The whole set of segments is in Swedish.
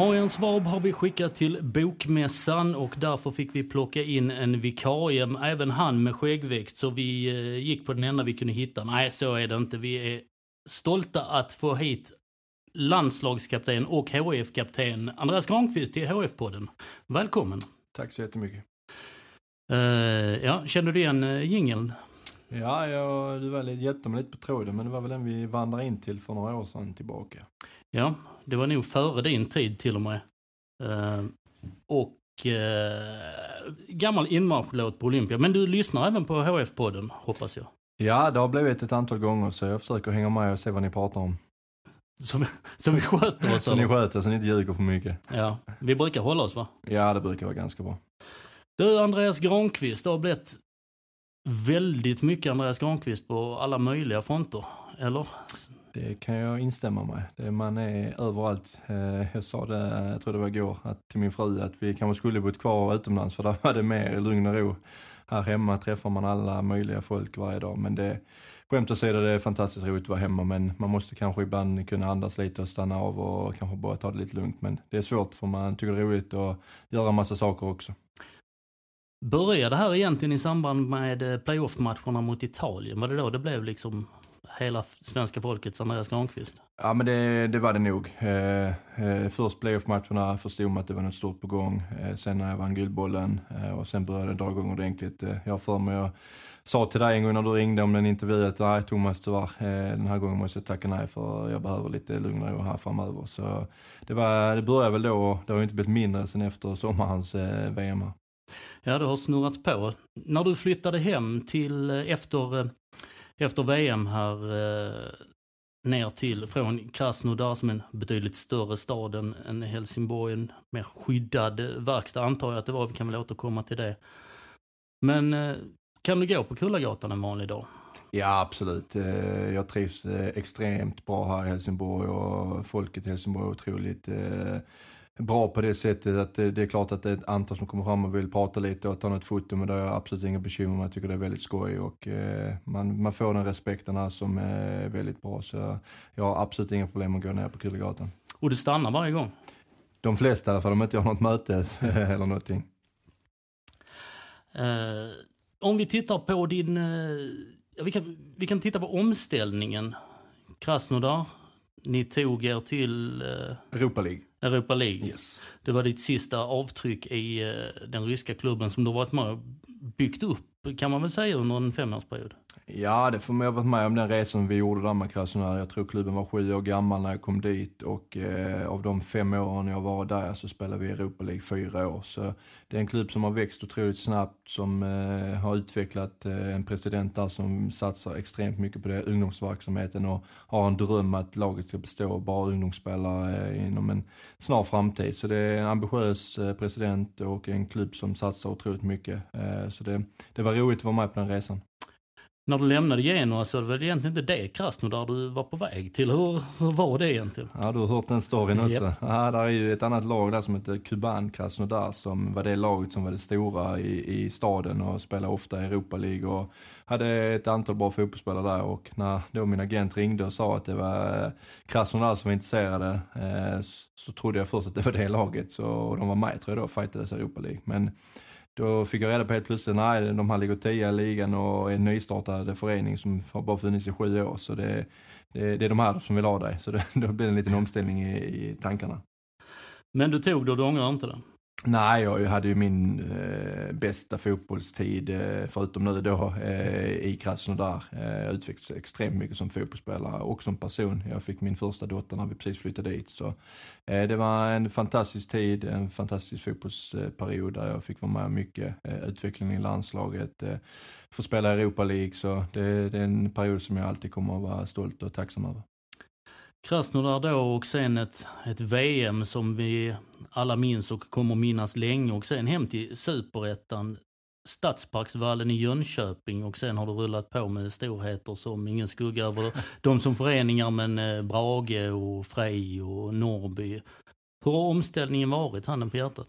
Marian Svab har vi skickat till Bokmässan och därför fick vi plocka in en vikarie, även han med skäggväxt, så vi eh, gick på den enda vi kunde hitta. Nej, så är det inte. Vi är stolta att få hit landslagskapten och HF-kapten Andreas Granqvist till HF-podden. Välkommen! Tack så jättemycket. Uh, ja, känner du igen uh, jingeln? Ja, jag, du var, hjälpte mig lite på tråden, men det var väl den vi vandrade in till för några år sedan tillbaka. Ja, det var nog före din tid till och med. Uh, och uh, gammal inmarschlåt på Olympia. Men du lyssnar även på HF-podden, hoppas jag? Ja, det har blivit ett antal gånger så jag försöker hänga med och se vad ni pratar om. Så, så vi sköter oss? så ni sköter så ni inte ljuger för mycket? Ja, vi brukar hålla oss va? Ja, det brukar vara ganska bra. Du, Andreas Granqvist, det har blivit väldigt mycket Andreas Granqvist på alla möjliga fronter, eller? Det kan jag instämma med. Det, man är överallt. Eh, jag sa det, eh, jag tror det var igår, att, till min fru att vi kanske skulle bott kvar utomlands för där var det mer lugn och ro. Här hemma träffar man alla möjliga folk varje dag. Men det, skämt åsido, det är fantastiskt roligt att vara hemma men man måste kanske ibland kunna andas lite och stanna av och kanske bara ta det lite lugnt. Men det är svårt för man tycker det är roligt att göra massa saker också. Började det här egentligen i samband med eh, playoff-matcherna mot Italien? Var det då det blev liksom hela svenska folkets Andreas Granqvist? Ja men det, det var det nog. Eh, eh, först playoff-matcherna förstod man att det var något stort på gång. Eh, sen när jag vann Guldbollen eh, och sen började det dra igång ordentligt. Eh, jag för mig jag sa till dig en gång när du ringde om den intervjun att nej Thomas tyvärr, eh, den här gången måste jag tacka nej för jag behöver lite lugnare här framöver. Så det, var, det började väl då, det har ju inte blivit mindre sen efter sommarens VM. Ja, det har snurrat på. När du flyttade hem till efter efter VM här eh, ner till, från Krasnodar som en betydligt större stad än, än Helsingborg, en mer skyddad eh, verkstad antar jag att det var, vi kan väl återkomma till det. Men eh, kan du gå på Kullagatan en vanlig dag? Ja, absolut. Eh, jag trivs eh, extremt bra här i Helsingborg och folket i Helsingborg är otroligt eh, bra på det sättet att det, det, är klart att det är ett antal som kommer fram och vill prata lite och ta något foto men det har jag absolut inga bekymmer med. Jag tycker det är väldigt skoj och eh, man, man får den respekten här som är väldigt bra så jag har absolut inga problem att gå ner på Kullegatan. Och du stannar varje gång? De flesta i alla fall, om inte jag har något möte eller någonting. Uh, om vi tittar på din, uh, vi, kan, vi kan titta på omställningen. Krasnodar, ni tog er till... Uh, Europa League. Europa League. Yes. Det var ditt sista avtryck i uh, den ryska klubben som du varit med och byggt upp, kan man väl säga, under en femårsperiod? Ja, det får man ha varit med om den resan vi gjorde där med Krasnodar. Jag tror klubben var sju år gammal när jag kom dit och eh, av de fem åren jag var där så spelade vi i Europa League fyra år. Så det är en klubb som har växt otroligt snabbt, som eh, har utvecklat eh, en president där som satsar extremt mycket på det, ungdomsverksamheten och har en dröm att laget ska bestå av bara ungdomsspelare eh, inom en snar framtid. Så det är en ambitiös eh, president och en klubb som satsar otroligt mycket. Eh, så det, det var roligt att vara med på den resan när du lämnade Genoa så var det väl egentligen inte det Krasnodar du var på väg till. Hur, hur var det egentligen? Ja, du har hört den storyn också. Yep. Ja, där är ju ett annat lag där som heter Kuban Krasnodar som var det laget som var det stora i, i staden och spelade ofta i Europa League och hade ett antal bra fotbollsspelare där och när då min agent ringde och sa att det var eh, Krasnodar som var intresserade eh, så trodde jag först att det var det laget så, och de var med tror jag då, fightades i Europa League. Men då fick jag reda på helt plötsligt, nej de här ligger tia i ligan och är en nystartad förening som har bara funnits i sju år. Så det, det, det är de här som vill ha dig. Så det, då blir det en liten omställning i, i tankarna. Men du tog det och du ångrar inte det? Nej, jag hade ju min eh, bästa fotbollstid, eh, förutom nu då, eh, i Krasnodar. Eh, jag utvecklades extremt mycket som fotbollsspelare och som person. Jag fick min första dotter när vi precis flyttade dit. Så, eh, det var en fantastisk tid, en fantastisk fotbollsperiod där jag fick vara med mycket. Eh, utvecklingen i landslaget, eh, få spela i Europa League. Så det, det är en period som jag alltid kommer att vara stolt och tacksam över. Krasnodar då och sen ett, ett VM som vi alla minns och kommer minnas länge och sen hem till superettan. Stadsparksvallen i Jönköping och sen har det rullat på med storheter som ingen skugga över de som föreningar men eh, Brage och Frej och Norrby. Hur har omställningen varit, handen på hjärtat?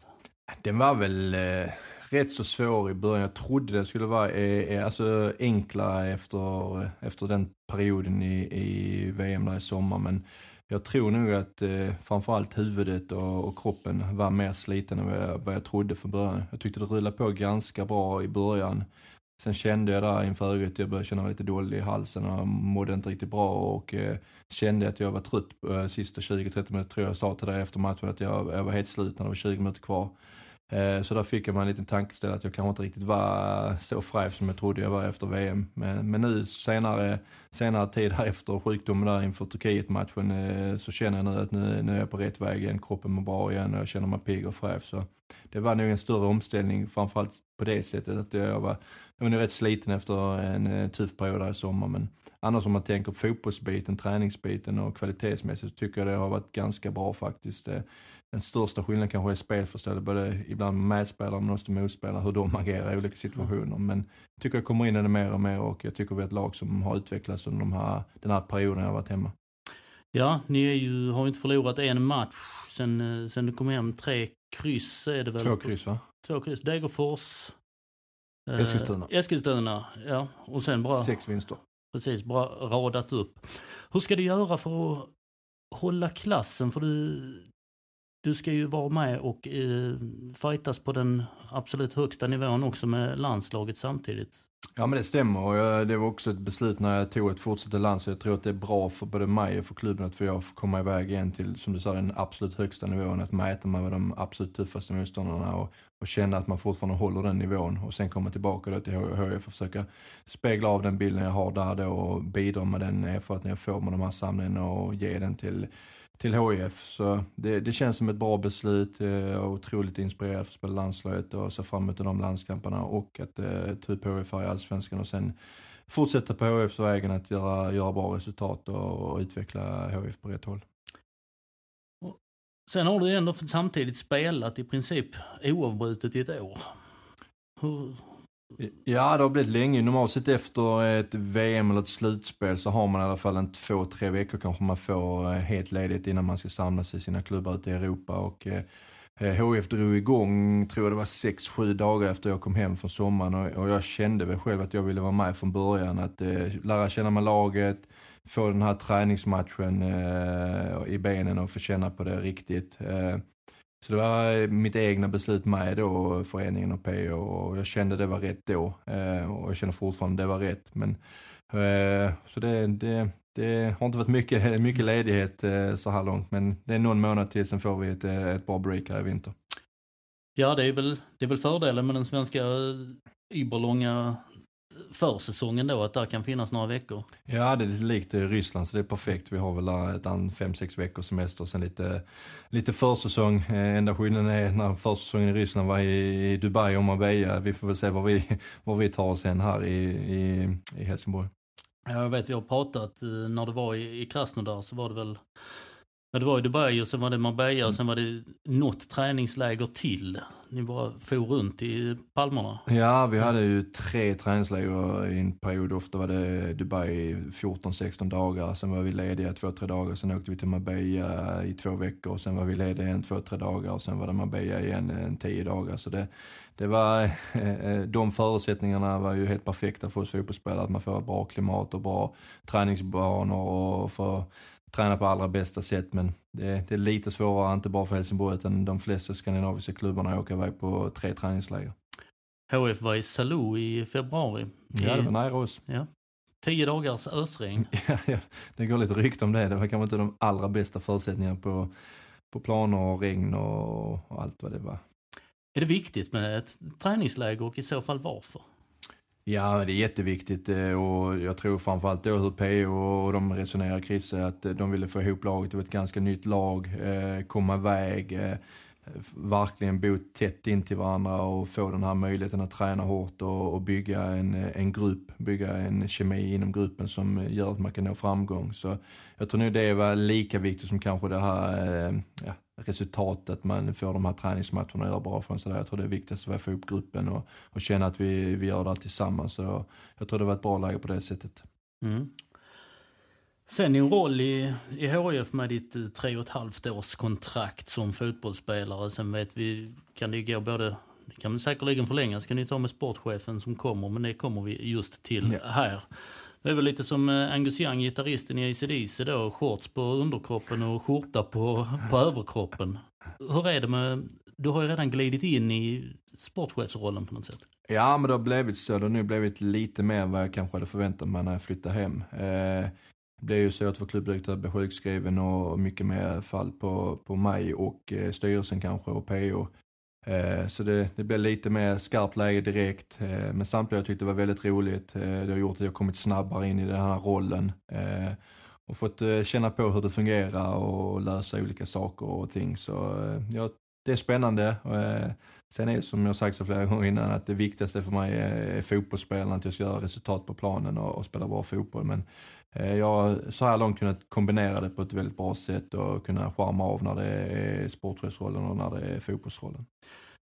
Den var väl eh, rätt så svår i början. Jag trodde det skulle vara eh, eh alltså enklare efter, eh, efter den perioden i, i VM där i sommar. Men jag tror nog att eh, framförallt huvudet och, och, kroppen var mer sliten än vad jag, vad jag trodde från början. Jag tyckte det rullade på ganska bra i början. Sen kände jag där inför ögat, jag började känna mig lite dålig i halsen och mådde inte riktigt bra och eh, kände att jag var trött eh, sista 20-30 minuter tror jag sa till dig efter matchen att jag, jag var helt slut när det var 20 minuter kvar. Eh, så där fick jag mig en liten tankeställare att jag kanske inte riktigt var så fräsch som jag trodde jag var efter VM. Men, men nu senare, senare tid här efter sjukdomen där inför Turkiet-matchen eh, så känner jag nu att nu, nu är jag på rätt väg igen. Kroppen mår bra igen och jag känner mig pigg och fräsch. Så det var nog en större omställning framförallt på det sättet att jag var, jag var nog rätt sliten efter en eh, tuff period här i sommar. Men annars om man tänker på fotbollsbiten, träningsbiten och kvalitetsmässigt så tycker jag det har varit ganska bra faktiskt den största skillnaden kanske är spelförståelse, både ibland med medspelare men också motspelare, hur de agerar i olika situationer. Men jag tycker jag kommer in i det mer och mer och jag tycker vi är ett lag som har utvecklats under de här, den här perioden jag har varit hemma. Ja, ni ju, har inte förlorat en match sen, eh, sen du kom hem. Tre kryss är det väl? Två kryss va? Två kryss. Degerfors. Eh, Eskilstuna. Eskilstuna, ja. Och sen bra. Sex vinster. Precis, bra radat upp. Hur ska du göra för att hålla klassen? För du, du ska ju vara med och eh, fightas på den absolut högsta nivån också med landslaget samtidigt. Ja men det stämmer och jag, det var också ett beslut när jag tog ett fortsatt land så jag tror att det är bra för både mig och för klubben att jag får komma iväg igen till, som du sa, den absolut högsta nivån. Att mäta mig med de absolut tuffaste motståndarna och, och känna att man fortfarande håller den nivån och sen komma tillbaka då till HIF och försöka spegla av den bilden jag har där då och bidra med den erfarenheten jag får med de här samlingarna och ge den till till HIF. Så det, det, känns som ett bra beslut. Jag är otroligt inspirerad för att spela landslaget och ser fram emot de landskamperna och att eh, ta upp HIF här i Allsvenskan och sen fortsätta på HIFs vägen att göra, göra bra resultat och, och utveckla HIF på rätt håll. Sen har du ändå samtidigt spelat i princip oavbrutet i ett år. Hur, Ja, det har blivit länge. Normalt sett efter ett VM eller ett slutspel så har man i alla fall en två, tre veckor kanske man får eh, helt ledigt innan man ska samlas i sina klubbar ute i Europa. Och, eh, eh HF drog igång, tror jag det var sex sju dagar efter jag kom hem från sommaren och, och jag kände väl själv att jag ville vara med från början. Att eh, lära känna med laget, få den här träningsmatchen eh, i benen och få känna på det riktigt. Eh, så det var eh, mitt egna beslut med då, föreningen och PO och jag kände det var rätt då. Eh, och jag känner fortfarande det var rätt. Men, eh, så det, det, det har inte varit mycket, mycket ledighet så här långt men det är någon månad till sen får vi ett, ett bra break här i vinter. Ja det är väl, det är väl fördelen med den svenska überlånga försäsongen då, att där kan finnas några veckor? Ja, det är lite likt Ryssland så det är perfekt. Vi har väl ett fem, sex veckors semester och sen lite, lite försäsong. Eh, enda skillnaden är när försäsongen i Ryssland var i Dubai och Marbella. Vi får väl se var vi, var vi tar oss hen här i, i, i Helsingborg. Jag vet, vi har pratat, eh, när det var i, i Krasnodar så var det väl Ja, det var i Dubai och sen var det Marbella och sen var det något träningsläger till. Ni bara for runt i palmerna. Ja, vi hade ju tre träningsläger i en period. Ofta var det Dubai 14-16 dagar. Sen var vi lediga två, tre dagar. Sen åkte vi till Marbella i två veckor. Sen var vi lediga en, två, tre dagar. Sen var det Marbella igen en tio dagar. Så det, det var, eh, de förutsättningarna var ju helt perfekta för oss fotbollsspelare. Att man får ett bra klimat och bra träningsbanor och för träna på allra bästa sätt men det, det, är lite svårare, inte bara för Helsingborg utan de flesta skandinaviska klubbarna åker iväg på tre träningsläger. HF var i Salou i februari. Ja, det var nära oss. Ja. Tio dagars ösregn. ja, ja, det går lite rykte om det. Det var kanske inte de allra bästa förutsättningarna på, på planer och regn och, och allt vad det var. Är det viktigt med ett träningsläger och i så fall varför? Ja, det är jätteviktigt eh, och jag tror framförallt då hur PO och de resonerar Chrisse att eh, de ville få ihop laget. Det var ett ganska nytt lag, eh, komma iväg verkligen bo tätt in till varandra och få den här möjligheten att träna hårt och, bygga en, en grupp, bygga en kemi inom gruppen som gör att man kan nå framgång. Så jag tror nog det var lika viktigt som kanske det här ja, resultatet, man får de här träningsmatcherna och gör bra från sig. Jag tror det är viktigast att få upp gruppen och, och känna att vi, vi gör det här tillsammans. Så jag tror det var ett bra läge på det sättet. Mm. Sen din roll i, i HIF med ditt eh, tre och ett halvt års kontrakt som fotbollsspelare. Sen vet vi, kan det gå både, det kan väl säkerligen förlängas, kan ni ta med sportchefen som kommer, men det kommer vi just till ja. här. Det är väl lite som eh, Angus Young, gitarristen i ACDC då, shorts på underkroppen och skjorta på, på överkroppen. Hur är det med, du har ju redan glidit in i sportchefsrollen på något sätt. Ja, men det har blivit så. Det har nu blivit lite mer än vad jag kanske hade förväntat mig när jag flyttade hem. Eh, det blev ju så att vår klubbdirektör blev sjukskriven och mycket mer fall på, på mig och eh, styrelsen kanske och PO. Eh, så det, det blev lite mer skarpt läge direkt. Eh, men samtidigt jag tyckte det var väldigt roligt. Eh, det har gjort att jag kommit snabbare in i den här rollen. Eh, och fått eh, känna på hur det fungerar och lösa olika saker och ting. Så eh, jag det är spännande. Eh, sen är det som jag sagt så flera gånger innan att det viktigaste för mig är fotbollsspelarna. att jag ska göra resultat på planen och, och spela bra fotboll. Men Eh, jag har så här långt kunnat kombinera det på ett väldigt bra sätt och kunna charma av när det är sportchefsrollen och när det är fotbollsrollen.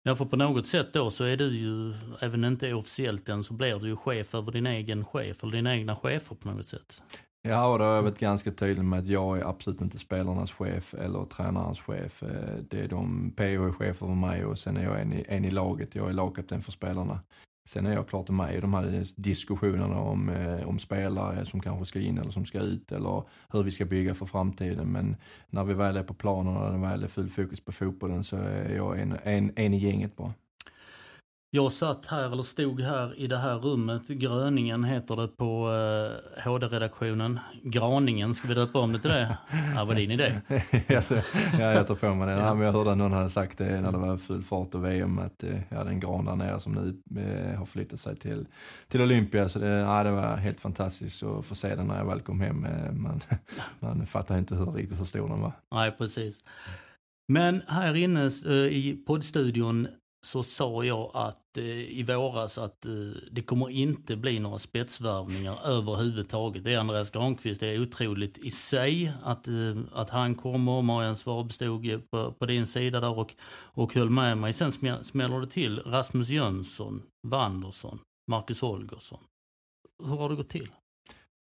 Ja, för på något sätt då så är du ju, även inte officiellt än, så blir du ju chef över din egen chef, eller dina egna chefer på något sätt. Ja, och då har jag varit ganska tydlig med att jag är absolut inte spelarnas chef eller tränarens chef. Eh, det är de, PO är chef över mig och sen är jag en i, en i laget, jag är lagkapten för spelarna. Sen är jag klart med i de här diskussionerna om, eh, om spelare som kanske ska in eller som ska ut eller hur vi ska bygga för framtiden. Men när vi väl är på planen och när det väl är full fokus på fotbollen så är jag en, en, en i gänget bara. Jag satt här, eller stod här i det här rummet, Gröningen heter det på eh, HD-redaktionen. Graningen, ska vi döpa om det till det? Ja, var din idé? alltså, ja, jag tar på mig det. Ja. jag hörde att någon hade sagt det när det var full fart och VM, att eh, jag hade en gran där nere som nu eh, har flyttat sig till, till Olympia. Så det, ja, det var helt fantastiskt att få se den när jag väl kom hem. Eh, man, man fattar inte hur, riktigt hur stor den var. Nej, precis. Men här inne uh, i poddstudion så sa jag att eh, i våras att eh, det kommer inte bli några spetsvärvningar överhuvudtaget. Det är Andreas Granqvist, det är otroligt i sig att, eh, att han kommer. Marian Svab stod på, på din sida där och, och höll med mig. Sen smäller det till Rasmus Jönsson, Wanderson, Marcus Holgersson. Hur har det gått till?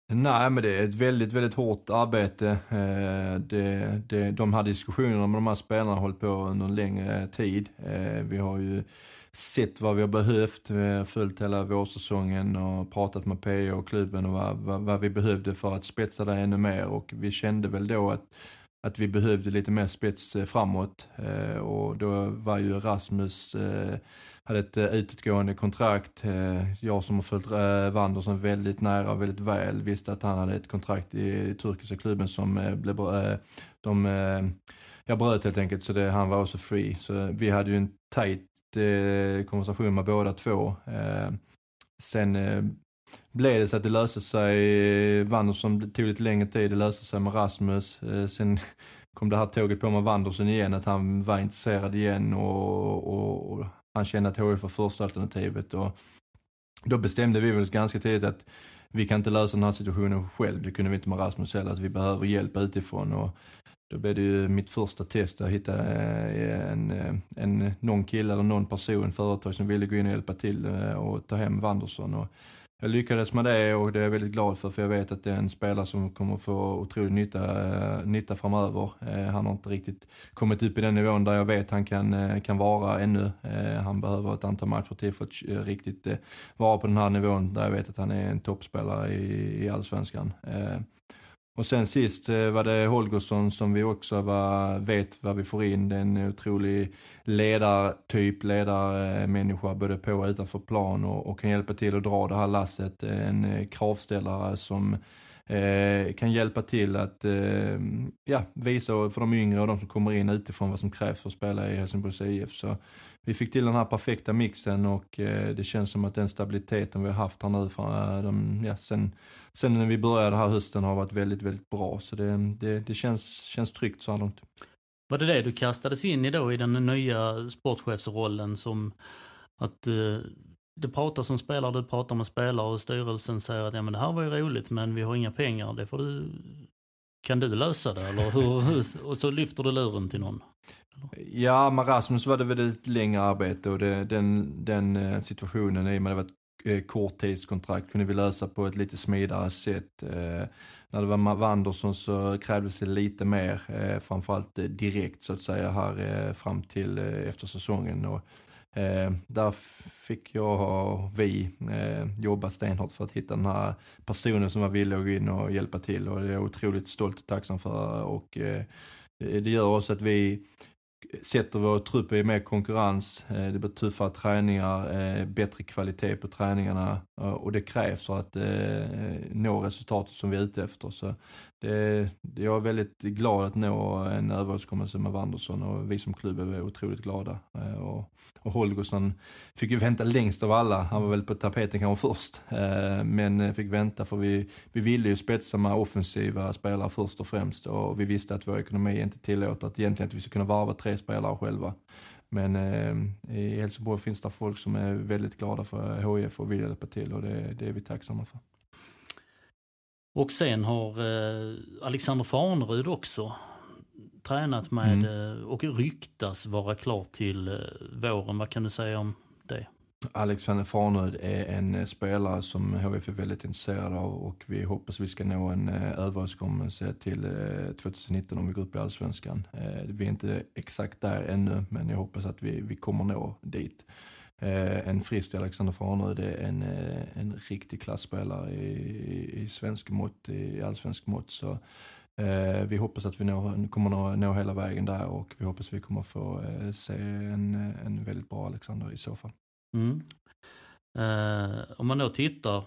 Nej, men det är ett väldigt, väldigt hårt arbete. Eh, det, det, de här diskussionerna med de här spelarna har hållit på under en längre tid. Eh, vi har ju sett vad vi har behövt, vi har följt hela vårsäsongen och pratat med PE och klubben och vad, vad, vad, vi behövde för att spetsa det ännu mer och vi kände väl då att att vi behövde lite mer spets eh, framåt eh, och då var ju Rasmus eh, hade ett utgående kontrakt. Jag som har följt uh, Wanderson väldigt nära och väldigt väl visste att han hade ett kontrakt i, turkiska klubben som blev, de, jag bröt helt enkelt så det, han var också free. Så vi hade ju en tight konversation med båda två. sen blev det så att det löste sig, eh, Wanderson tog lite längre tid, det löste sig med Rasmus. Eh, sen kom det här tåget på med Wanderson igen, att han var intresserad igen och, och, och han kände att HIF var första alternativet och då bestämde vi väl ganska tidigt att vi kan inte lösa den här situationen själv. Det kunde vi inte med Rasmus heller, att vi behöver hjälp utifrån. Och då blev det ju mitt första test att hitta eh, en, en, någon kille eller någon person, företag som ville gå in och hjälpa till och ta hem Wanderson. Och jag lyckades med det och det är jag väldigt glad för, för jag vet att det är en spelare som kommer få otrolig nytta, eh, nytta framöver. Eh, han har inte riktigt kommit upp i den nivån där jag vet han kan, eh, kan vara ännu. Eh, han behöver ett antal matcher till för att eh, riktigt eh, vara på den här nivån där jag vet att han är en toppspelare i, i allsvenskan. Och sen sist eh, var det Holgersson som vi också var, vet vad vi får in. Det är en otrolig ledartyp, ledarmänniska både på och utanför plan och, och kan hjälpa till att dra det här lasset. En eh, kravställare som eh, kan hjälpa till att eh, ja, visa för de yngre och de som kommer in utifrån vad som krävs för att spela i Helsingborgs IF. Så vi fick till den här perfekta mixen och eh, det känns som att den stabiliteten vi har haft här nu för, eh, de, ja, sen, sen när vi började här hösten har varit väldigt, väldigt bra. Så det, det, det känns, känns tryggt så här långt. Var det det du kastades in i då i den nya sportchefsrollen som att eh, det pratas om spelare, du pratar med spelare och styrelsen säger att ja, men det här var ju roligt men vi har inga pengar, det får du, kan du lösa det eller hur? och så lyfter du luren till någon. Ja, med Rasmus var det väl ett längre arbete och det, den, den eh, situationen i och med att det var ett eh, korttidskontrakt kunde vi lösa på ett lite smidigare sätt. Eh, när det var Wanderson så krävdes det lite mer, eh, framförallt eh, direkt så att säga här fram till efter säsongen. Och, där fick jag och vi jobba stenhårt för att hitta den här personen som var villig att gå in och hjälpa till och det är jag otroligt stolt och tacksam för. Och, det gör också att vi sätter vår trupp i mer konkurrens, eh, det blir tuffare träningar, eh, bättre kvalitet på träningarna eh, och det krävs för att nå resultatet som vi är ute efter. Så det, jag är väldigt glad att nå en överenskommelse med Wanderson och vi som klubb är otroligt glada. Och, och Holgersson fick ju vänta längst av alla, han var väl på tapeten kanske först. Eh, men eh, fick vänta för vi, vi ville ju spetsa med offensiva spelare först och främst och vi visste att vår ekonomi inte tillåter att egentligen att vi skulle kunna varva tre spelare själva. Men eh, i Helsingborg finns det folk som är väldigt glada för HIF och vill hjälpa till och det, det är vi tacksamma för. Och sen har Alexander Farnerud också tränat med mm. eh, och ryktas vara klar till eh, våren. Vad kan du säga om det? Alexander Farnerud är en eh, spelare som HF är väldigt intresserad av och vi hoppas vi ska nå en överenskommelse till 2019 eh, om vi går upp i Allsvenskan. Vi är inte exakt där ännu men jag hoppas att vi, vi kommer nå dit. En frisk Alexander Farnerud är en, en riktig klassspelare i, i svensk mått, i allsvensk mått. Så Eh, vi hoppas att vi når, kommer nå, nå hela vägen där och vi hoppas att vi kommer få eh, se en, en väldigt bra Alexander i så fall. Mm. Eh, om man då tittar,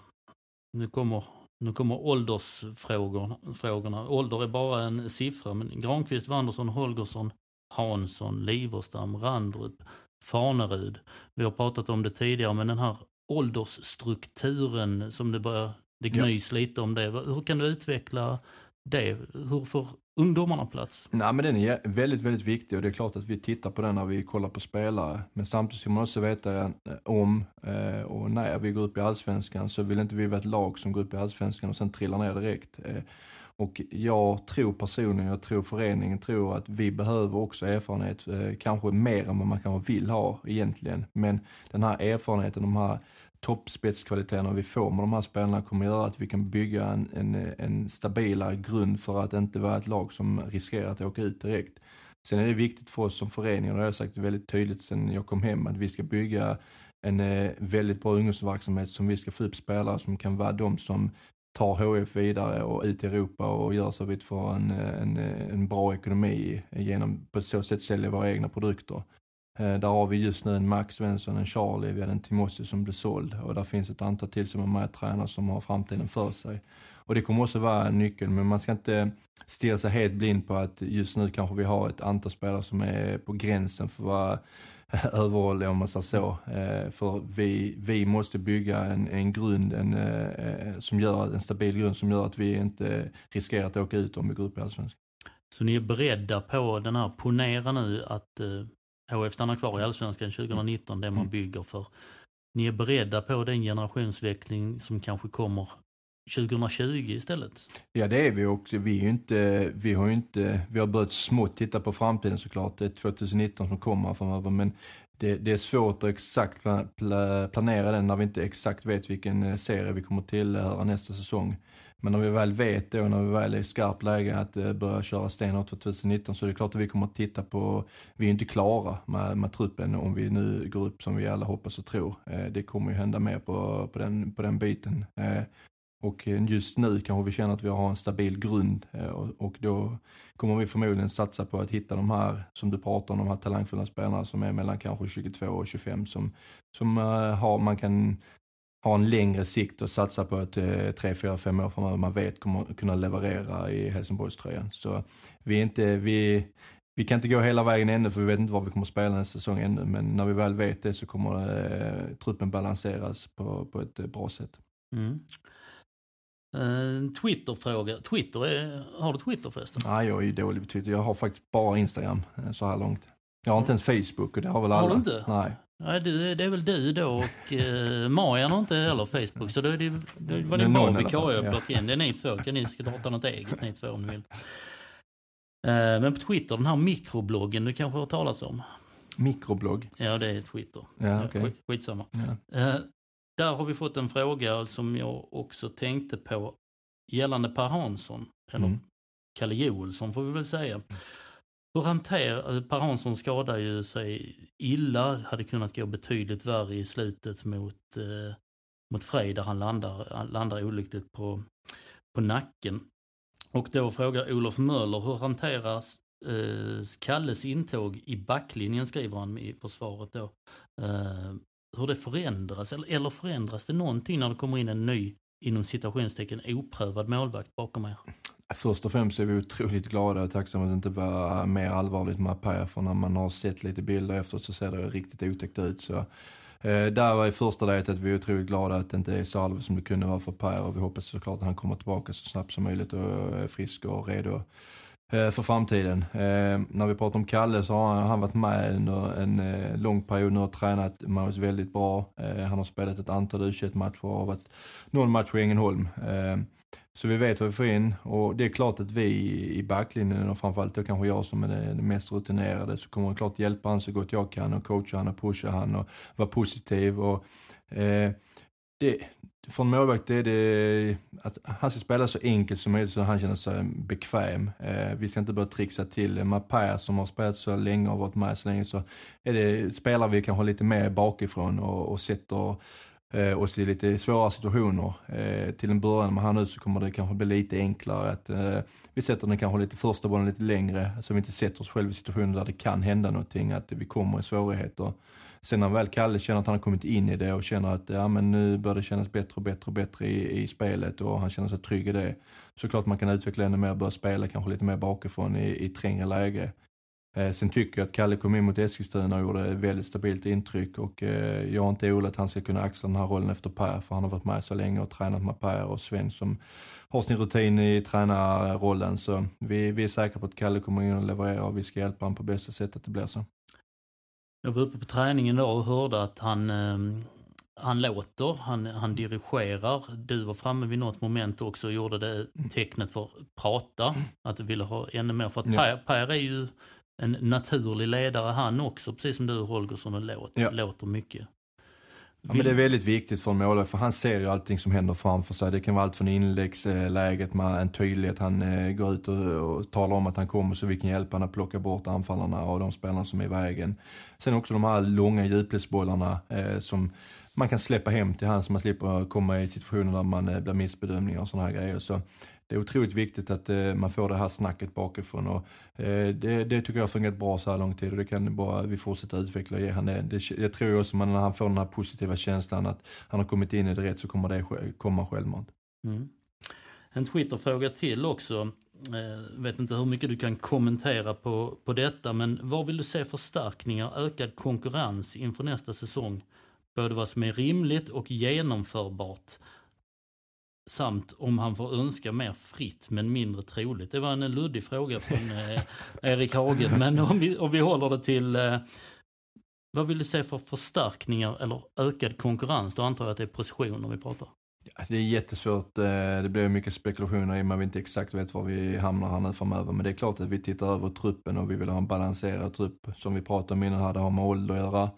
nu kommer, nu kommer åldersfrågorna. Ålder är bara en siffra, men Granqvist, Wanderson, Holgersson, Hansson, Liverstam, Randrup, Fanerud. Vi har pratat om det tidigare, men den här åldersstrukturen som det börjar, det gnys ja. lite om det. Hur kan du utveckla det? Hur får ungdomarna plats? Nej men den är väldigt, väldigt viktig och det är klart att vi tittar på den när vi kollar på spelare. Men samtidigt ska man också veta eh, om eh, och när vi går upp i allsvenskan så vill inte vi vara ett lag som går upp i allsvenskan och sen trillar ner direkt. Eh, och jag tror personligen, jag tror föreningen tror att vi behöver också erfarenhet, kanske mer än vad man kanske vill ha egentligen. Men den här erfarenheten, de här toppspetskvaliteterna vi får med de här spelarna kommer göra att vi kan bygga en, en, en stabilare grund för att inte vara ett lag som riskerar att åka ut direkt. Sen är det viktigt för oss som förening, och det har jag sagt väldigt tydligt sen jag kom hem, att vi ska bygga en eh, väldigt bra ungdomsverksamhet som vi ska få upp spelare som kan vara de som tar HF vidare och ut i Europa och gör så att vi får en, en, en bra ekonomi genom på så sätt sälja våra egna produkter. Eh, där har vi just nu en Max Svensson, en Charlie, vi hade en Timossi som blev såld och där finns ett antal till som är med tränare som har framtiden för sig. Och det kommer också vara en nyckel, men man ska inte stirra sig helt blind på att just nu kanske vi har ett antal spelare som är på gränsen för att vara överhålliga om man säger så. Eh, för vi, vi måste bygga en, en grund, en, eh, som gör, en stabil grund som gör att vi inte riskerar att åka ut om vi går upp i Allsvenskan. Så ni är beredda på den här, ponera nu att HF stannar kvar i Allsvenskan 2019, det man mm. bygger för. Ni är beredda på den generationsväxling som kanske kommer 2020 istället? Ja det är vi också. Vi, är inte, vi, har inte, vi har börjat smått titta på framtiden såklart. Det är 2019 som kommer framöver men det, det, är svårt att exakt planera den när vi inte exakt vet vilken eh, serie vi kommer tillhöra nästa säsong. Men när vi väl vet då, när vi väl är i skarpt läge att eh, börja köra stenhårt 2019 så är det klart att vi kommer att titta på, vi är inte klara med, med truppen om vi nu går upp som vi alla hoppas och tror. Eh, det kommer ju hända mer på, på, den, på den biten. Eh, och just nu kanske vi känner att vi har en stabil grund och då kommer vi förmodligen satsa på att hitta de här, som du pratar om, de här talangfulla spelarna som är mellan kanske 22 och 25 som, som har, man kan har en längre sikt och satsar på ett eh, 3, 4, 5 år framöver man vet kommer kunna leverera i Helsingborgströjan. Så vi inte, vi, vi kan inte gå hela vägen ännu för vi vet inte var vi kommer spela nästa säsong ännu. Men när vi väl vet det så kommer eh, truppen balanseras på, på ett eh, bra sätt. Mm. Uh, Twitterfråga. Twitter, har du Twitter förresten? Nej, jag är dålig på Twitter. Jag har faktiskt bara Instagram eh, så här långt. Jag har inte ens Facebook och det har väl alla. Har du inte? Nej. Nej, det, det är väl du då och eh, Marian har inte heller Facebook så då är det, det var det bra vikarie att plocka in. Det är ni två, kan ni starta något eget ni två om ni vill. Eh, men på Twitter, den här mikrobloggen du kanske har hört talas om? Mikroblogg? Ja, det är Twitter. Ja, okay. Skit, skitsamma. Ja. Eh, där har vi fått en fråga som jag också tänkte på gällande Per Hansson, eller mm. Kalle Joelsson får vi väl säga. Hur hanterar, eh, Per Hansson skadade ju sig illa, hade kunnat gå betydligt värre i slutet mot, eh, mot Frej där han landar, landar olyckligt på, på nacken. Och då frågar Olof Möller, hur hanteras eh, Kalles intåg i backlinjen skriver han i försvaret då. Eh, hur det förändras, eller, eller förändras det någonting när det kommer in en ny, inom citationstecken, oprövad målvakt bakom er? Först och främst är vi otroligt glada och tacksamma att det inte var mer allvarligt med Apaya för när man har sett lite bilder efteråt så ser det riktigt otäckt ut. Så, eh, där var i första läget att vi är otroligt glada att det inte är så allvarligt som det kunde vara för Apaya och vi hoppas såklart att han kommer tillbaka så snabbt som möjligt och är frisk och redo eh, för framtiden. Eh, när vi pratar om Kalle så har han, han varit med under en eh, lång period nu och tränat med oss väldigt bra. Eh, han har spelat ett antal u matcher och har varit någon match i Ängelholm. Eh, så vi vet vad vi får in och det är klart att vi i backlinjen och framförallt då kanske jag som är den mest rutinerade så kommer jag klart hjälpa han så gott jag kan och coacha han och pusha han och vara positiv. Och, eh, det, från målvakt är det att han ska spela så enkelt som möjligt så han känner sig bekväm. Eh, vi ska inte börja trixa till det. Med Per som har spelat så länge och varit med så länge så är det, spelar vi kanske lite mer bakifrån och, och sätter eh, oss i lite svåra situationer. Eh, till en början med han nu så kommer det kanske bli lite enklare att eh, vi sätter den kanske lite första bollen lite längre så vi inte sätter oss själva i situationer där det kan hända någonting, att vi kommer i svårigheter. Sen när väl Kalle känner att han har kommit in i det och känner att ja, men nu börjar det kännas bättre och bättre och bättre i, i spelet och han känner sig trygg i det. Såklart man kan utveckla ännu mer och börja spela kanske lite mer bakifrån i, i trängre läge. Eh, sen tycker jag att Kalle kom in mot Eskilstuna och gjorde ett väldigt stabilt intryck och eh, jag är inte orolig att han ska kunna axla den här rollen efter Per för han har varit med så länge och tränat med Per och Sven som har sin rutin i tränarrollen så vi, vi är säkra på att Kalle kommer in och levererar och vi ska hjälpa honom på bästa sätt att det blir så. Jag var uppe på träningen då och hörde att han, eh, han låter, han, han dirigerar. Du var framme vid något moment också och gjorde det tecknet för prata, att du ville ha ännu mer. För att per, per är ju en naturlig ledare han också, precis som du Holgersson och låter, ja. låter mycket. Ja, men det är väldigt viktigt för en målvakt för han ser ju allting som händer framför sig. Det kan vara allt från inläggsläget med en tydlighet. Han eh, går ut och, och talar om att han kommer så vi kan hjälpa honom att plocka bort anfallarna och de spelarna som är i vägen. Sen också de här långa djupledsbollarna eh, som man kan släppa hem till han så man slipper komma i situationer där man eh, blir missbedömningar och sådana här grejer. Så det är otroligt viktigt att eh, man får det här snacket bakifrån och eh, det, det tycker jag har fungerat bra så här lång tid och det kan bara vi fortsätta utveckla och ge han det. det jag tror också att när han får den här positiva känslan att han har kommit in i det rätt så kommer det komma självmant. Mm. En Twitterfråga till också. Eh, vet inte hur mycket du kan kommentera på, på detta men vad vill du se förstärkningar, ökad konkurrens inför nästa säsong? Både vad som är rimligt och genomförbart samt om han får önska mer fritt men mindre troligt. Det var en luddig fråga från eh, Erik Hagen, men om vi, om vi håller det till eh, vad vill du se för förstärkningar eller ökad konkurrens? Då antar jag att det är positioner vi pratar. Ja, det är jättesvårt. Eh, det blir mycket spekulationer i och med att vi inte exakt vet var vi hamnar här nu framöver. Men det är klart att vi tittar över truppen och vi vill ha en balanserad trupp. Som vi pratade om innan här, det har med ålder att göra.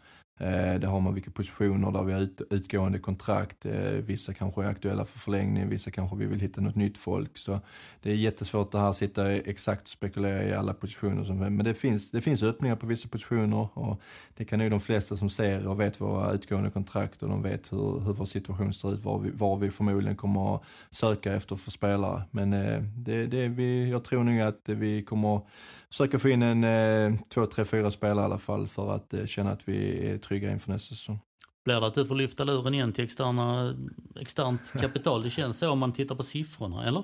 Eh, där har man vilka positioner där vi har ut, utgående kontrakt. Eh, vissa kanske är aktuella för förlängning, vissa kanske vi vill hitta något nytt folk. Så det är jättesvårt det här att sitta exakt och spekulera i alla positioner. men det finns, det finns öppningar på vissa positioner och det kan nog de flesta som ser och vet våra utgående kontrakt och de vet hur, hur vår situation ser ut, var vi, var vi förmodligen kommer att söka efter för spelare. Men eh, det, det vi, jag tror nog att vi kommer försöka få in en två, tre, fyra spelare i alla fall för att känna att vi är trygga inför nästa säsong. Blir det att du får lyfta luren igen till externa, externt kapital? Det känns så om man tittar på siffrorna, eller?